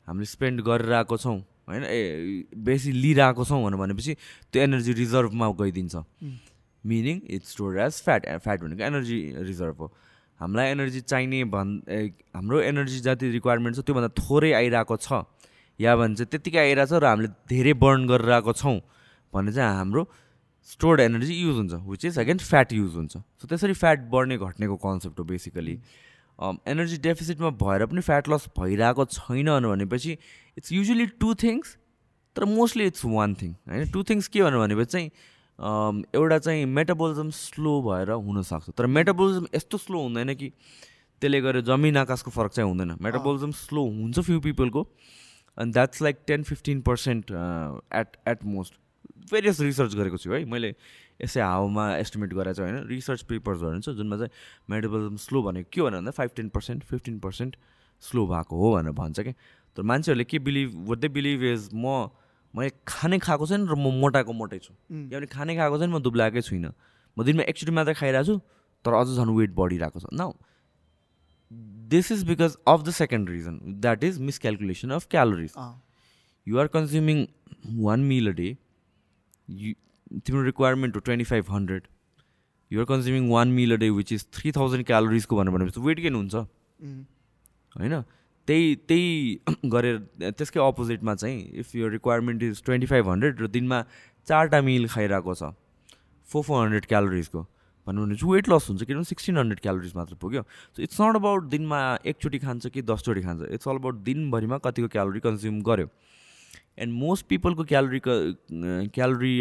हामीले स्पेन्ड गरिरहेको छौँ होइन? ए बेसी लिइरहेको छौँ भनेर भनेपछि त्यो एनर्जी रिजर्भमा गइदिन्छ। Meaning it's store as fat fat भनेको एनर्जी रिजर्भ हो। हामीलाई एनर्जी चाहिने भन् हाम्रो एनर्जी जति रिक्वायरमेन्ट छ त्योभन्दा थोरै आइरहेको छ। या भने चाहिँ त्यत्तिकै आइरहेको छ र हामीले धेरै बर्न गरिरहेको छौँ। भने चाहिँ हाम्रो स्टोर्ड एनर्जी युज हुन्छ which is again fat use हुन्छ. सो त्यसरी फ्याट बढ्ने घट्नेको कन्सेप्ट हो बेसिकली एनर्जी डेफिसिटमा भएर पनि फ्याट लस भइरहेको छैन भनेपछि इट्स युजली टु थिङ्स तर मोस्टली इट्स वान थिङ होइन? टु थिङ्स के भनेर भनेपछि चाहिँ अम, एउटा चाहिँ मेटाबोलिजम स्लो भएर हुनसक्छ। तर मेटाबोलिजम यस्तो स्लो हुँदैन कि त्यसले गर्दा जमिन आकाशको फरक चाहिँ हुँदैन। मेटाबोलिजम स्लो हुन्छ फ्यु पिपलको अनि that's like ten fifteen percent at at most various research गरेको छु है। मैले यसै हावामा एस्टिमेट चाहिँ होइन। रिसर्च पेपर्सहरू हुन्छ जुनमा चाहिँ मेटाबोलिजम स्लो भनेको के हो भनेर भन्दा five ten percent fifteen percent slow भएको हो भनेर भन्छ कि? तर मान्छेहरूले के believe what they believe is म मैले खाने खाएको छैन र म मोटाएको मोटै छु। या भने खाने खाएको छैन म दुब्लाएकै छुइनँ। म दिनमा एकचोटि मात्रै खाइरहेको छु तर अझ झन् वेट बढिरहेको छ। Now this is because of the second reason that is miscalculation of calories uh, you are consuming one meal a day you तिम्रो रिक्वायरमेन्ट हो twenty five hundred you're consuming one meal a day which is three thousand क्यालोरिजको भनेर भनेपछि वेट गेन हुन्छ। उम्, होइन? त्यही त्यही गरेर त्यसकै अपोजिटमा चाहिँ इफ यो requirement is twenty five hundred र दिनमा चारवटा मिल खाइरहेको छ फोर फोर हन्ड्रेड क्यालोरिजको भन्नु भने चाहिँ वेट लस हुन्छ किनभने सिक्सटिन हन्ड्रेड क्यालोरिज मात्र पुग्यो। सो इट्स नट अबाउट दिनमा एकचोटि खान्छ कि दसचोटि खान्छ इट्स अल अबाउट दिनभरिमा कतिको क्यालोरी कन्ज्युम गर्यो। एन्ड मोस्ट पिपलको क्यालोरी क्यालोरी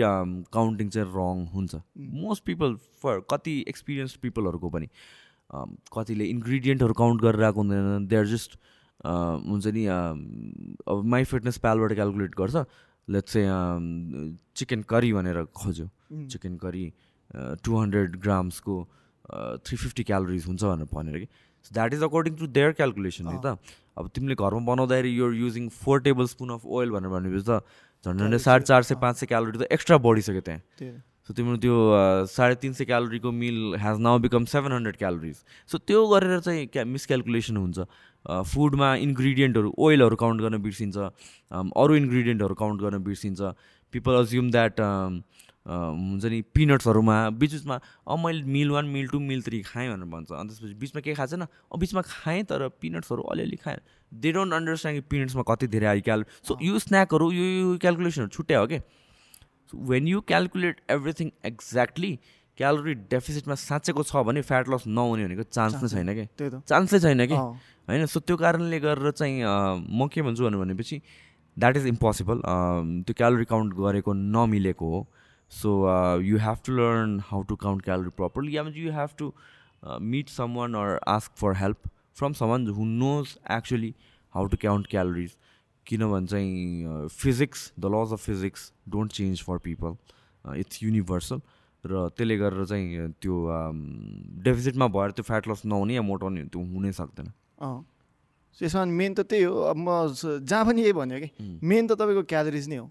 काउन्टिङ चाहिँ रङ हुन्छ। मोस्ट पिपल फर कति एक्सपिरियन्स पिपलहरूको पनि um, कतिले इन्ग्रिडियन्टहरू काउन्ट गरेर आएको हुँदैन। दे आर जस्ट हुन्छ नि um, अब माई फिटनेस प्यालबाट क्यालकुलेट गर्छ। लेट्स चाहिँ चिकन करी भनेर खोज्यो। चिकन करी टु हन्ड्रेड ग्राम्सको थ्री फिफ्टी क्यालोरिज हुन्छ भनेर भनेर कि। That is according to their calculation है त अब तिमीले घरमा बनाउँदाखेरि you're using four tablespoon of oil भनेर भनेपछि त। झन् झन्डै साढे चार सय पाँच सय क्यालोरी त एक्स्ट्रा बढिसक्यो त्यहाँ। सो तिम्रो त्यो साढे तिन सय क्यालोरीको meal has now become seven hundred calories so त्यो गरेर चाहिँ क्या मिसक्यालकुलेसन हुन्छ। फुडमा इन्ग्रिडियन्टहरू ओइलहरू काउन्ट गर्न बिर्सिन्छ। अरू इन्ग्रिडियन्टहरू काउन्ट गर्न बिर्सिन्छ। पिपल अज्युम द्याट हुन्छ नि पिनट्सहरूमा बिच बिचमा अब मैले meal one meal two meal three खाएँ भनेर भन्छ। अनि त्यसपछि बिचमा केही खाएको छैन। अब बिचमा खाएँ तर पिनट्सहरू अलिअलि खाएँ दे डोन्ट अन्डरस्ट्यान्ड कि पिनट्समा कति धेरै आयो क्यालो सो यो स्न्याकहरू यो यो क्यालकुलेसनहरू छुट्या हो कि? So when you calculate everything exactly calorie डेफिसिटमा साँचेको छ भने फ्याट लस नहुने भनेको चान्स नै छैन कि? चान्सै छैन कि? होइन? सो त्यो कारणले गरेर चाहिँ म के भन्छु भनेपछि द्याट इज इम्पोसिबल त्यो क्यालोरी काउन्ट गरेको नमिलेको हो। So you have to learn how to count calorie properly yeah you have to meet someone or ask for help from someone who knows actually how to count calories किनभने चाहिँ physics the laws of physics don't change for people it's universal र त्यसले गरेर चाहिँ त्यो डेफिसिटमा भएर त्यो फ्याट लस नहुने या मोटाउने त्यो हुनै सक्दैन So यसमा मेन त त्यही हो अब म जहाँ पनि यही भन्यो कि मेन त तपाईँको क्यालोरिज नै हो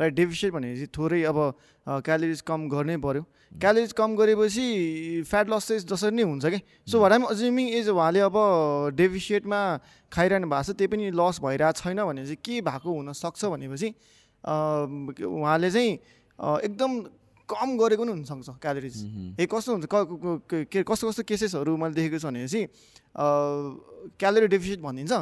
राइट डेफिसिट भनेपछि थोरै अब क्यालोरिज कम गर्नै पऱ्यो क्यालोरिज कम गरेपछि फ्याट लस चाहिँ जसरी नै हुन्छ कि? सो भएर पनि अज्युमिङ इज उहाँले अब डेफिसिटमा खाइरहनु भएको छ त्यही पनि लस भइरहेको छैन भने चाहिँ के भएको हुनसक्छ भनेपछि उहाँले चाहिँ एकदम कम गरेको पनि हुनसक्छ क्यालोरिज उम्, ए कस्तो हुन्छ? क- कस्तो कस्तो केसेसहरू मैले देखेको छु भनेपछि क्यालोरी डेफिसिट भनिदिन्छ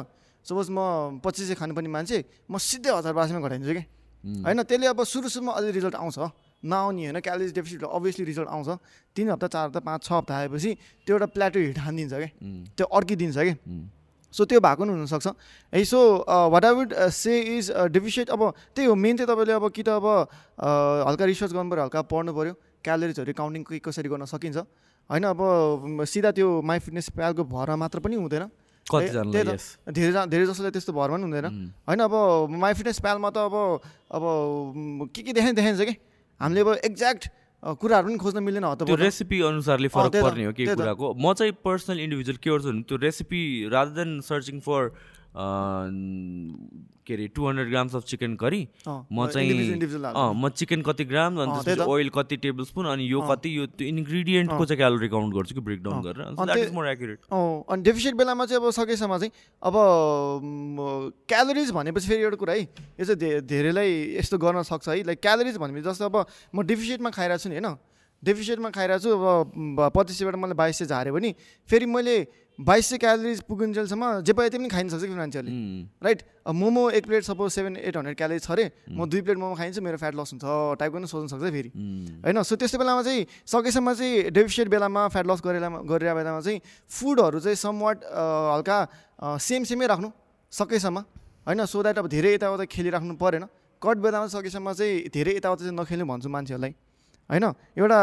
सपोज म पच्चिस सय खानुपर्ने मान्छे म सिधै हजार बासीमा घटाइदिन्छु कि? उम्, होइन त्यसले अब सुरु सुरुमा अलि रिजल्ट आउँछ। नआउने होइन क्यालोरी डेफिसिट अभियसली रिजल्ट आउँछ। तिन हप्ता चार हप्ता पाँच छ हप्ता आएपछि त्यो एउटा प्लेटो हिट हानिदिन्छ क्या उम्, त्यो अर्किदिन्छ कि? सो त्यो भएको पनि हुनसक्छ। है so what I would say is deficit अब त्यही हो मेन चाहिँ तपाईँले अब कि त अब uh, हल्का रिसर्च गर्नु पऱ्यो हल्का पढ्नु पऱ्यो क्यालोरिजहरू काउन्टिङ कसरी गर्न सकिन्छ। होइन अब सिधा त्यो माई फिटनेस प्यालको भरमा मात्र पनि हुँदैन। Yes. धेरै जसोलाई त्यस्तो भरमा पनि हुँदैन। होइन अब माई फिटनेस प्यालमा त अब अब के के देखाइ देखाइन्छ कि। हामीले अब एक्ज्याक्ट कुराहरू पनि खोज्न मिल्दैन त्यो रेसिपी अनुसारले फरक पर्ने हो त। कुराको। म चाहिँ पर्सनल इन्डिभिजुअल के गर्छु भने त्यो recipe rather than searching for के अरे two hundred grams of chicken curry. म चाहिँ म चिकन कति ग्राम अनि त्यसपछि। ओइल कति टेबल स्पुन अनि यो। कति यो त्यो इन्ग्रिडियन्टको चाहिँ क्यालोरी काउन्ट गर्छु कि ब्रेकडाउन। गरेर? अनि मोर डेफिसिट बेलामा चाहिँ अब सकेसम्म चाहिँ अब क्यालोरिज भनेपछि फेरि एउटा कुरा है यो चाहिँ धेरैलाई यस्तो गर्न सक्छ है। लाइक क्यालोरिज भनेपछि जस्तो अब म डेफिसिटमा खाइरहेको छु नि होइन? डेफिसिटमा खाइरहेको छु अब पच्चिस सयबाट मैले बाइस सय झाऱ्यो भने फेरि मैले बाइस सय क्यालोरिज पुगिन्जेलसम्म जे पाए पनि खाइन सक्छ कि मान्छेहरूले। राइट मोमो एक plate suppose seven eight hundred calories छ अरे म दुई प्लेट मोमो खाइन्छु मेरो फ्याट लस हुन्छ। टाइपको पनि सोच्न सक्छ फेरि। होइन? सो त्यस्तो बेलामा चाहिँ सकेसम्म चाहिँ डेफिसिट बेलामा फ्याट लस गरेर गरेर बेलामा चाहिँ फुडहरू चाहिँ समवाट हल्का सेम सेमै राख्नु। सकेसम्म। होइन? सो द्याट अब धेरै यताउता खेलिराख्नु परेन। कट बेलामा सकेसम्म चाहिँ धेरै यताउता चाहिँ नखेल्नु भन्छु मान्छेहरूलाई। होइन? एउटा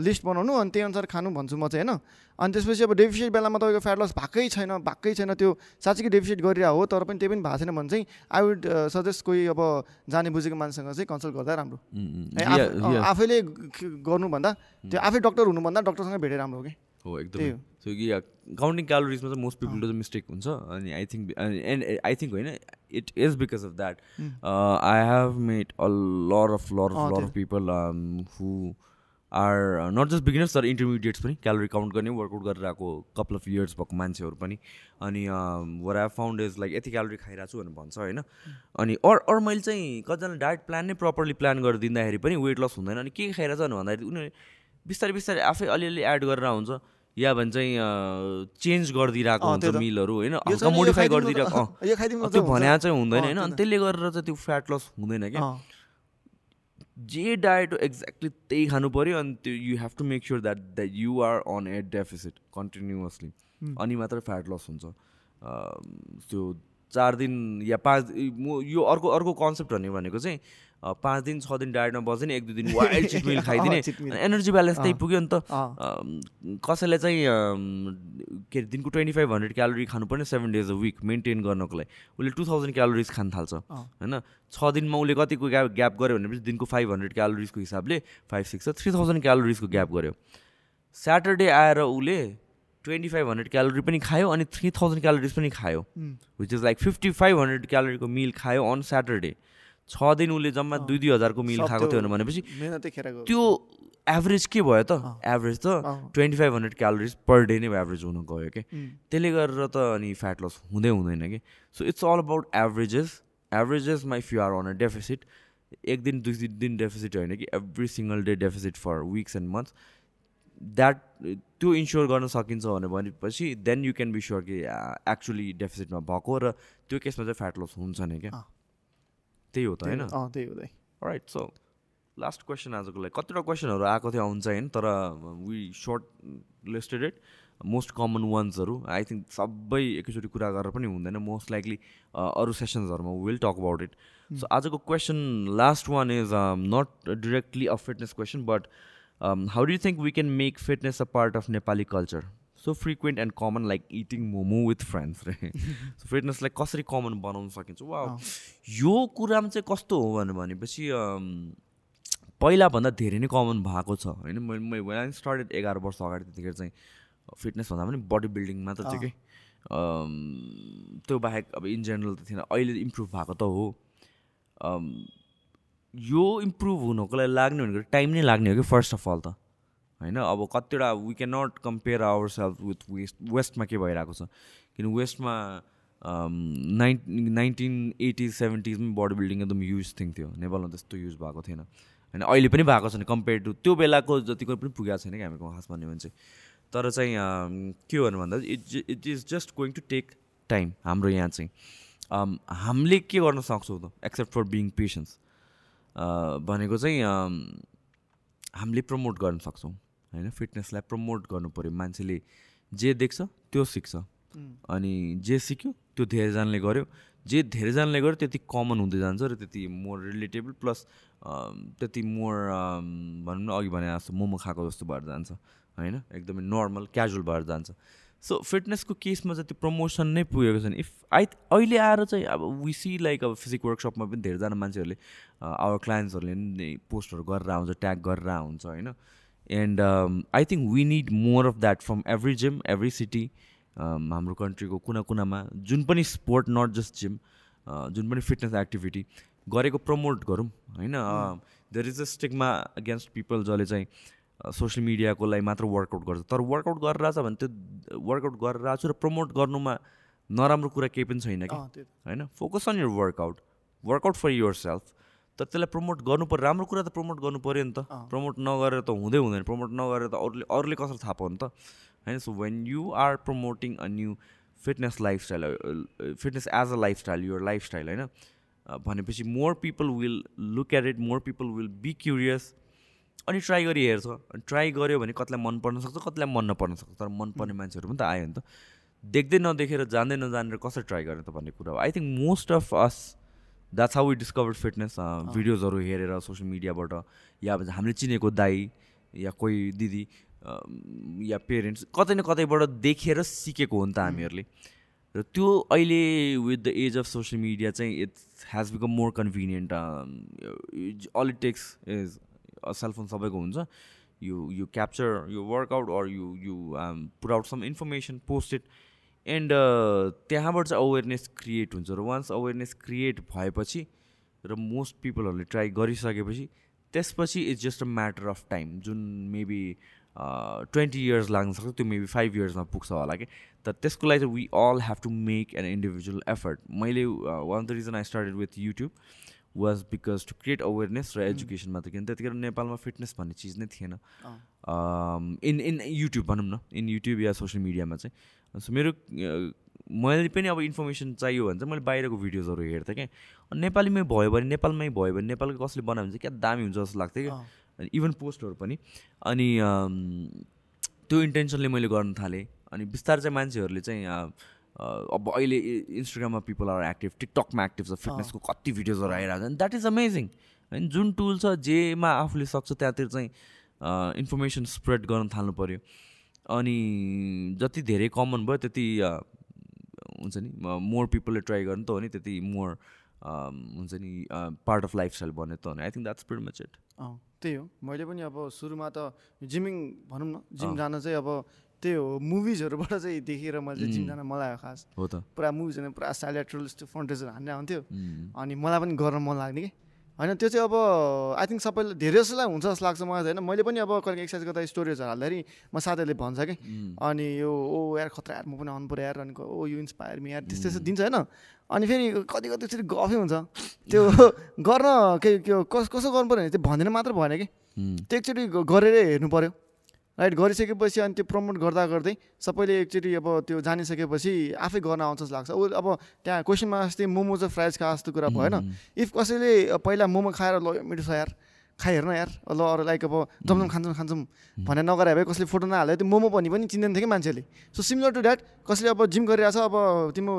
लिस्ट बनाउनु अनि त्यही अनुसार खानु भन्छु म चाहिँ होइन? अनि त्यसपछि अब डेफिसिट बेलामा तपाईँको फ्याट लस भएकै छैन भएकै छैन त्यो साँच्चीकै डेफिसिट गरिरहेको हो तर पनि त्यही पनि भएको छैन भने चाहिँ आई वुड सजेस्ट कोही अब जाने बुझेको मान्छेसँग चाहिँ कन्सल्ट गर्दा राम्रो। आफैले गर्नुभन्दा त्यो आफै डक्टर हुनुभन्दा डक्टरसँग भेटेर राम्रो हो कि? हो एकदमै। सो कि काउन्टिङ क्यालोरिजमा चाहिँ मोस्ट पिपलको चाहिँ मिस्टेक हुन्छ। अनि I think and I think होइन it is because of that I have made a lot of lot of lot. Of people who are not just beginners तर इन्टरमिडिएट्स पनि। क्यालोरी काउन्ट गर्ने वर्कआउट गरेर आएको कपाल अफ इयर्स भएको मान्छेहरू पनि। अनि where I found is like यति क्यालोरी खाइरहेको छु भनेर भन्छ होइन। अनि अर अरू मैले चाहिँ कतिजना डायट प्लान नै प्रपरली प्लान गरेर दिँदाखेरि पनि वेट लस हुँदैन। अनि के खाइरहेछ भने भन्दाखेरि उनीहरूले बिस्तारै बिस्तारै आफै अलिअलि एड गरेर हुन्छ। या भन्छ चाहिँ चेन्ज गरिदिरहेको अँ, हुन्छ। मिलहरू होइन हल्का मोडिफाई गरिदिरहेको त्यो हुन्छ। भने चाहिँ हुँदैन होइन अनि। त्यसले गरेर चाहिँ त्यो फ्याट लस हुँदैन क्या जे डायट हो एक्ज्याक्टली त्यही खानु पऱ्यो अनि त्यो you have to make sure that that you are on a deficit continuously. अनि मात्र फ्याट लस हुन्छ त्यो चार दिन या पाँच म यो अर्को अर्को कन्सेप्ट भन्ने भनेको चाहिँ पाँच दिन छ दिन डायटमा बस्यो नि एक दुई दिन वाइल्ड चिट मिल खाइदिने। एनर्जी ब्यालेन्स त्यही। पुग्यो नि त। अँ, अम, कसैले चाहिँ के अरे दिनको ट्वेन्टी फाइभ हन्ड्रेड क्यालोरी खानुपर्ने seven days a week maintain गर्नको लागि। उसले टु थाउजन्ड क्यालोरिज खान थाल्छ। होइन? छ दिनमा उसले कतिको ग्याप ग्याप गऱ्यो भनेपछि दिनको फाइभ हन्ड्रेड क्यालोरिजको हिसाबले फाइभ सिक्स थ्री थाउजन्ड क्यालोरिजको ग्याप गऱ्यो। स्याटरडे आएर उसले ट्वेन्टी फाइभ हन्ड्रेड क्यालोरी पनि खायो अनि थ्री थाउजन्ड क्यालोरिज पनि खायो। Which is like fifty five hundred क्यालोरीको meal खायो अन स्याटरडे छ दिन उसले जम्मा। दुई दुई हजारको मिल खाएको थियो भनेपछि त्यो एभरेज के भयो त। एभरेज त twenty five hundred calories per day नै एभरेज हुन गयो कि। त्यसले गरेर त अनि फ्याट लस हुँदै हुँदैन कि। So it's all about averages averages my if you are on a deficit एक दिन दुई दिन डेफिसिट होइन कि? Every single day deficit for weeks and months that त्यो इन्स्योर गर्न सकिन्छ भने भनेपछि then you can be sure कि एक्चुली डेफिसिटमा भएको र त्यो केसमा चाहिँ फ्याट लस हुन्छ नि क्या। त्यही हो त होइन? त्यही हो राइट सो लास्ट क्वेसन आजको लागि। कतिवटा क्वेसनहरू आएको थियो आउँछ होइन तर we shortlisted it most common वान्सहरू I think सबै एकैचोटि कुरा गरेर पनि हुँदैन। मोस्ट लाइकली अरू सेसन्सहरूमा will talk about it so आजको question last one is not directly a fitness question but how do think we can make fitness a part of Nepali culture so frequent and common like eating momo with friends रे सो फिटनेसलाई कसरी कमन बनाउन सकिन्छ? वा। यो कुरामा चाहिँ कस्तो हो भने भनेपछि अम, पहिलाभन्दा धेरै नै कमन भएको छ होइन? मैले वेन स्टार्टेड एघार वर्ष अगाडि त्यतिखेर चाहिँ फिटनेस भन्दा पनि बडी बिल्डिङ मात्र थियो कि त्यो बाहेक अब इन जेनरल त थिएन। अहिले इम्प्रुभ भएको त हो। अम, यो इम्प्रुभ हुनको लागि लाग्ने भनेको टाइम नै लाग्ने हो कि फर्स्ट अफ अल त? होइन? अब कतिवटा we can not compare our self with west वेस्टमा के भइरहेको छ? किन वेस्टमा नाइन नाइन्टिन एटिज सेभेन्टिजमा बडी बिल्डिङ एकदम युज थिङ थियो। नेपालमा त्यस्तो युज भएको थिएन। होइन अहिले पनि भएको छैन कम्पेयर टु त्यो बेलाको जतिको पनि पुगेको छैन कि हामीको खास भन्यो भने चाहिँ। तर चाहिँ अम, के हो भन्दा it it is just going to take time हाम्रो यहाँ चाहिँ। अम, हामीले के गर्न सक्छौँ त? एक्सेप्ट फर बिङ पेसेन्स भनेको चाहिँ हामीले प्रमोट गर्न सक्छौँ होइन? फिटनेसलाई प्रमोट गर्नु पऱ्यो। मान्छेले जे देख्छ त्यो सिक्छ। अनि जे सिक्यो त्यो धेरैजनाले गर्यो। जे धेरैजनाले गर्यो त्यति कमन हुँदै जान्छ र त्यति मोर रिलेटेबल प्लस त्यति मोर भनौँ न अघि भने जस्तो मोमो खाएको जस्तो भएर जान्छ होइन? एकदमै नर्मल क्याजुअल भएर जान्छ। सो फिटनेसको केसमा चाहिँ त्यो प्रमोसन नै पुगेको छैन इफ आई अहिले आएर चाहिँ अब विसी लाइक अब फिजिक वर्कसपमा पनि धेरैजना मान्छेहरूले आवर क्लाइन्ट्सहरूले पनि पोस्टहरू गरेर आउँछ ट्याग गरेर आउँछ होइन? And I think we need more of that from every gym every city हाम्रो कन्ट्रीको कुना कुनामा जुन पनि स्पोर्ट नट जस्ट जिम जुन पनि फिटनेस एक्टिभिटी गरेको प्रमोट गरौँ होइन? There is a stigma against people जसले चाहिँ सोसियल मिडियाको लागि मात्र वर्कआउट गर्छ। तर वर्कआउट गरिरहेछ भने त्यो वर्कआउट गरिरहेको छु र प्रमोट गर्नुमा नराम्रो कुरा केही पनि छैन कि? होइन? Focus on your workout workout for yourself तर त्यसलाई प्रमोट गर्नु पऱ्यो राम्रो कुरा त प्रमोट गर्नु पऱ्यो नि त। प्रमोट नगरेर त हुँदै हुँदैन। प्रमोट नगरेर त अरूले अरूले कसरी थाहा पाउनु त? होइन? So when you are promoting a new fitness lifestyle fitness as a lifestyle your lifestyle होइन? भनेपछि more people will look at it more people will be curious अनि ट्राई गरी हेर्छ। अनि ट्राई गऱ्यो भने कतिलाई मन पर्न सक्छ कतिलाई मन नपर्न सक्छ। तर मन पर्ने मान्छेहरू पनि त आयो नि त। देख्दै नदेखेर जान्दै नजानेर कसरी ट्राई गर्ने त भन्ने कुरा हो। I think most of us that's how we discover fitness भिडियोजहरू हेरेर सोसियल मिडियाबाट या हामीले चिनेको दाई या कोही दिदी या पेरेन्ट्स कतै न कतैबाट देखेर सिकेको हो नि त हामीहरूले। र त्यो अहिले with the age of social media चाहिँ it's has become more convenient all it takes is cellphone सबैको हुन्छ। You you capture you workout or you you put out some information post it and त्यहाँबाट चाहिँ अवेरनेस क्रिएट हुन्छ र वान्स अवेरनेस क्रिएट भएपछि र मोस्ट पिपलहरूले ट्राई गरिसकेपछि त्यसपछि it's just a matter of time जुन मेबी ट्वेन्टी इयर्स लाग्न सक्छ त्यो मेबी फाइभ इयर्समा पुग्छ होला कि। तर त्यसको लागि चाहिँ we all have to make an individual effort मैले one the reason I started with YouTube was because to create awareness र एजुकेसनमा त किन त्यतिखेर नेपालमा फिटनेस भन्ने चिज नै थिएन। इन इन युट्युब भनौँ न इन युट्युब या सोसियल मिडियामा चाहिँ। सो मेरो मैले पनि अब इन्फर्मेसन चाहियो भने चाहिँ मैले बाहिरको भिडियोजहरू हेर्थेँ क्या। अनि नेपालीमै भयो भने नेपालमै भयो भने नेपालको कसले बनायो भने चाहिँ क्या दामी हुन्छ जस्तो लाग्थ्यो कि अँ। अनि इभन पोस्टहरू पनि। अनि त्यो इन्टेन्सनले मैले गर्न थालेँ। अनि बिस्तारै चाहिँ मान्छेहरूले चाहिँ अब अहिले इन्स्टाग्राममा पिपल आर एक्टिभ टिकटकमा एक्टिभ छ फिटनेसको कति भिडियोजहरू आइरहेको छ। द्याट इज अमेजिङ होइन जुन टुल छ जेमा आफूले सक्छ त्यहाँतिर चाहिँ इन्फर्मेसन स्प्रेड गर्न थाल्नु पऱ्यो अनि जति धेरै कमन भयो त्यति हुन्छ नि मोर पिपलले ट्राई गर्नु त हो नि त्यति मोर हुन्छ नि पार्ट अफ लाइफस्टाइल भन्यो त हो नि। I think that's pretty much it त्यही हो। मैले पनि अब सुरुमा त जिमिङ भनौँ न जिम। जान चाहिँ अब त्यही हो मुभिजहरूबाट चाहिँ देखेर मैले जान मलाई आयो खास। हो त। पुरा मुभिजहरू पुरा साइलेट्रल यस्तो फन्टेजहरू हान्ने आउँथ्यो। अनि मलाई पनि गर्न मन लाग्ने कि। होइन त्यो चाहिँ अब आई थिङ्क सबैले धेरै जसोलाई हुन्छ जस्तो लाग्छ मलाई होइन? मैले पनि अब कहिले एक्सर्साइज गर्दा स्टोरेजहरू हाल्दाखेरि म साथीहरूले भन्छ कि अनि यो ओ यार खतरा यार म पनि आउनु पऱ्यो यार अनि ओ यु इन्सपायर मी यार त्यस्तो त्यस्तो दिन्छ होइन? अनि फेरि कति कति त्यसरी गफै हुन्छ। त्यो गर्न के के कस कसो गर्नु पऱ्यो भने त्यो भनेर मात्र भएन कि। त्यो एकचोटि गरेरै हेर्नु पऱ्यो राइट गरिसकेपछि अनि त्यो प्रमोट गर्दा गर्दै सबैले एकचोटि अब त्यो जानिसकेपछि आफै गर्न आउँछ जस्तो लाग्छ। ऊ अब त्यहाँ क्वेसनमा जस्तै मोमो चाहिँ फ्राइज खा जस्तो कुरा भएन इफ कसैले पहिला मोमो खाएर ल मिठो छ यार खाइहेर्न यार ल अरू लाइक अब जमजम खान्छौँ खान्छौँ भनेर नगरे भए कसले फोटो नहाल्यो त्यो मोमो पनि पनि चिन्दैन थियो कि मान्छेले। सो सिमिलर टु द्याट कसैले अब जिम गरिरहेछ अब तिम्रो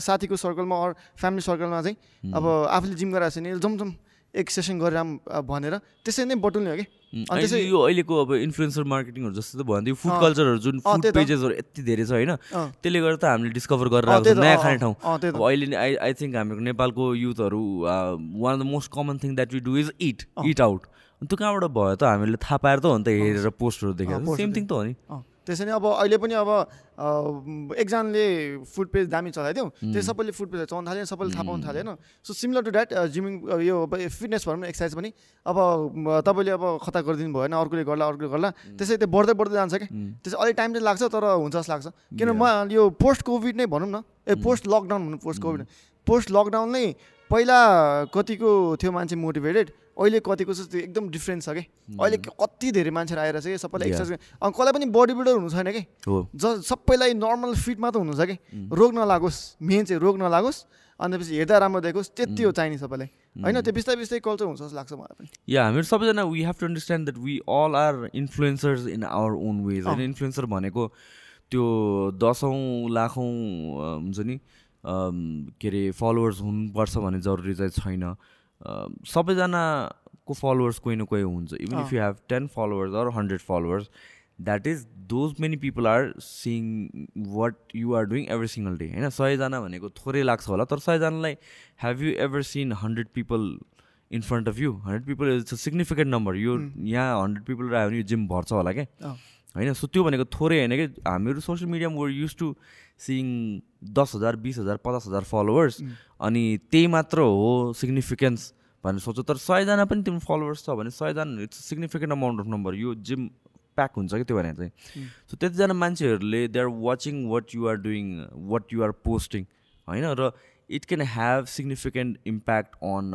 साथीको सर्कलमा अरू फ्यामिली सर्कलमा चाहिँ अब आफूले जिम गरिरहेको छ नि जमजम एक सेसन गरेर भनेर त्यसरी नै बटुल्ने हो कि। अनि त्यसै यो अहिलेको अब इन्फ्लुएन्सर मार्केटिङहरू जस्तो त भन्थ्यो फुड कल्चरहरू जुन फुड पेजेसहरू यति धेरै छ होइन? त्यसले गर्दा त हामीले डिस्कभर गरेर आएको छ। नयाँ खाने ठाउँ। अब अहिले आई आई थिङ्क हाम्रो नेपालको युथहरू one of the most common thing that we do is it it out त्यो कहाँबाट भयो त? हामीले थाहा पाएर त हो नि त हेरेर पोस्टहरू देखेर सेम थिङ त हो नि। त्यसरी नै अब अहिले पनि अब एकजनाले फुड पेज दामी चलाइदियो। त्यो सबैले फुड पेज चलाउनु थाल्यो सबैले थाहा पाउनु थाल्यो होइन? So similar to that gymming यो फिटनेस भनौँ न एक्सर्साइज पनि। अब तपाईँले अब खता गरिदिनु भयो होइन अर्कोले गर्ला अर्कोले गर्ला त्यसै त्यो बढ्दै बढ्दै जान्छ कि त्यसै अलिक टाइम चाहिँ लाग्छ तर हुन्छ जस्तो लाग्छ। किनभने म यो पोस्ट कोभिड नै भनौँ न ए पोस्ट लकडाउन भनौँ पोस्ट कोभिड पोस्ट लकडाउन नै पहिला कतिको थियो मान्छे मोटिभेटेड अहिले कतिको त्यो एकदम डिफ्रेन्स छ कि? अहिले कति धेरै मान्छेहरू आएर चाहिँ सबैलाई एक्सर्साइज अनि कसलाई पनि बडी बिल्डर हुनु छैन कि? ज सबैलाई नर्मल फिट मात्र हुनु छ कि? रोग नलागोस् मेन चाहिँ रोग नलागोस् अनि त्यसपछि हेर्दा राम्रो देखोस् त्यति हो चाहिने सबैलाई। होइन त्यो बिस्तारै बिस्तारै कल्चर हुन्छ जस्तो लाग्छ मलाई पनि। या हामीहरू सबैजना we have to understand that we all are influencers in our own ways होइन इन्फ्लुएन्सर भनेको त्यो दसौँ लाखौँ हुन्छ नि के अरे फलोवर्स हुनुपर्छ भन्ने जरुरी चाहिँ छैन। सबैजनाको फलोवर्स कोही न कोही हुन्छ. Even if you have ten followers or hundred followers that is those many people are seeing what you are doing every single day होइन? सयजना भनेको थोरै लाग्छ होला तर सयजनालाई have you ever seen hundred people in front of you hundred people is a significant number यो यहाँ हन्ड्रेड पिपल रह्यो भने यो जिम भर्छ होला क्या होइन? सो त्यो भनेको थोरै होइन कि? हामीहरू सोसियल मिडियामा वर युज टु सिइङ दस हजार बिस हजार पचास हजार फलोवर्स अनि त्यही मात्र हो सिग्निफिकेन्स भनेर सोच्छु तर सयजना पनि तिम्रो फलोवर्स छ भने सयजना it's significant amount of number यो जिम प्याक हुन्छ कि त्यो भने चाहिँ। सो त्यतिजना मान्छेहरूले they are watching what you are doing what you are posting होइन? र it can have significant impact on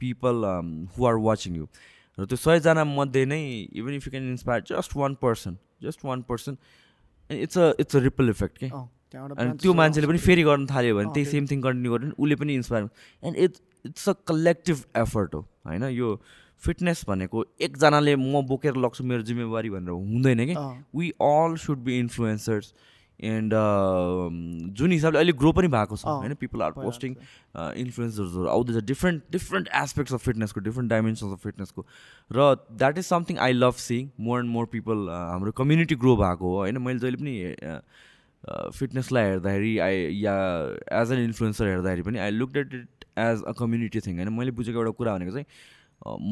people who are watching you र त्यो सयजना मध्ये नै even if you can inspire just one person just one person it's a it's a ripple effect के अनि त्यो मान्छेले पनि फेरि गर्न थाल्यो भने त्यही सेम थिङ कन्टिन्यू गर्यो भने उसले पनि inspire and it's it's a collective effort हो होइन? यो फिटनेस भनेको एकजनाले म बोकेर लग्छु मेरो जिम्मेवारी भनेर हुँदैन कि? We all should be influencers and जुन हिसाबले अहिले ग्रो पनि भएको छ होइन? पिपल आर पोस्टिङ इन्फ्लुएन्सर्सहरू आउँदैछ डिफ्रेन्ट डिफ्रेन्ट एस्पेक्ट्स अफ फिटनेसको डिफ्रेन्ट डाइमेन्सन्स अफ फिटनेसको र that is something I love seeing more and more people हाम्रो कम्युनिटी ग्रो भएको हो होइन? मैले जहिले पनि फिटनेसलाई हेर्दाखेरि आई या एज एन इन्फ्लुएन्सर हेर्दाखेरि पनि I look at it as a community thing होइन मैले बुझेको एउटा कुरा भनेको चाहिँ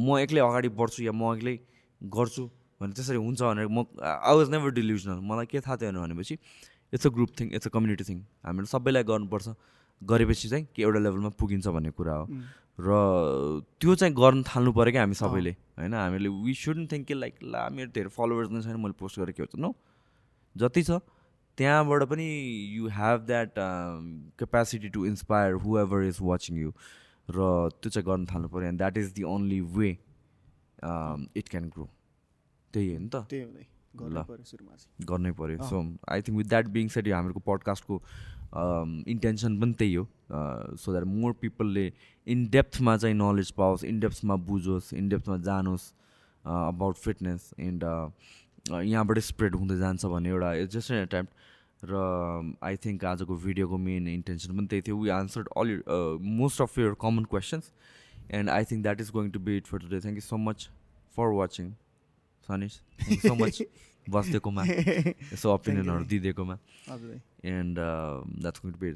म एक्लै अगाडि बढ्छु या म एक्लै गर्छु भने त्यसरी हुन्छ भनेर म आई वाज नेभर डिल्युजनल मलाई के थाहा थियो भनेपछि it's a group thing it's a community thing हामीले सबैलाई गर्नुपर्छ गरेपछि चाहिँ के एउटा लेभलमा पुगिन्छ भन्ने कुरा हो। र त्यो चाहिँ गर्न थाल्नु पऱ्यो क्या हामी सबैले। होइन हामीले वी सुडन्ट थिङ्क कि लाइक ला मेरो धेरै फलोवर्स नै छैन मैले पोस्ट गरेर के हुन्छ नो जति छ त्यहाँबाट पनि you have that capacity to inspire whoever is watching you र त्यो चाहिँ गर्न थाल्नु पऱ्यो and that is the only way it can grow त्यही हो नि त। ल। गर्नै पऱ्यो। So I think with that being set यो हाम्रो पडकास्टको इन्टेन्सन पनि त्यही हो। सो द्याट मोर पिपलले इन डेप्थमा चाहिँ नलेज पाओस् इन डेप्थमा बुझोस् इन डेप्थमा जानोस् अबाउट फिटनेस एन्ड यहाँबाट स्प्रेड हुँदै जान्छ भन्ने एउटा इट्स जस्ट एन एटेम्प्ट र आई थिङ्क आजको भिडियोको मेन इन्टेन्सन पनि त्यही थियो. We answered almost of your common questions and I think that is going to be it for today thank you so much for watching सनिस so much बसिदिएकोमा यसो ओपिनियनहरू दिइदिएकोमा and that's going to be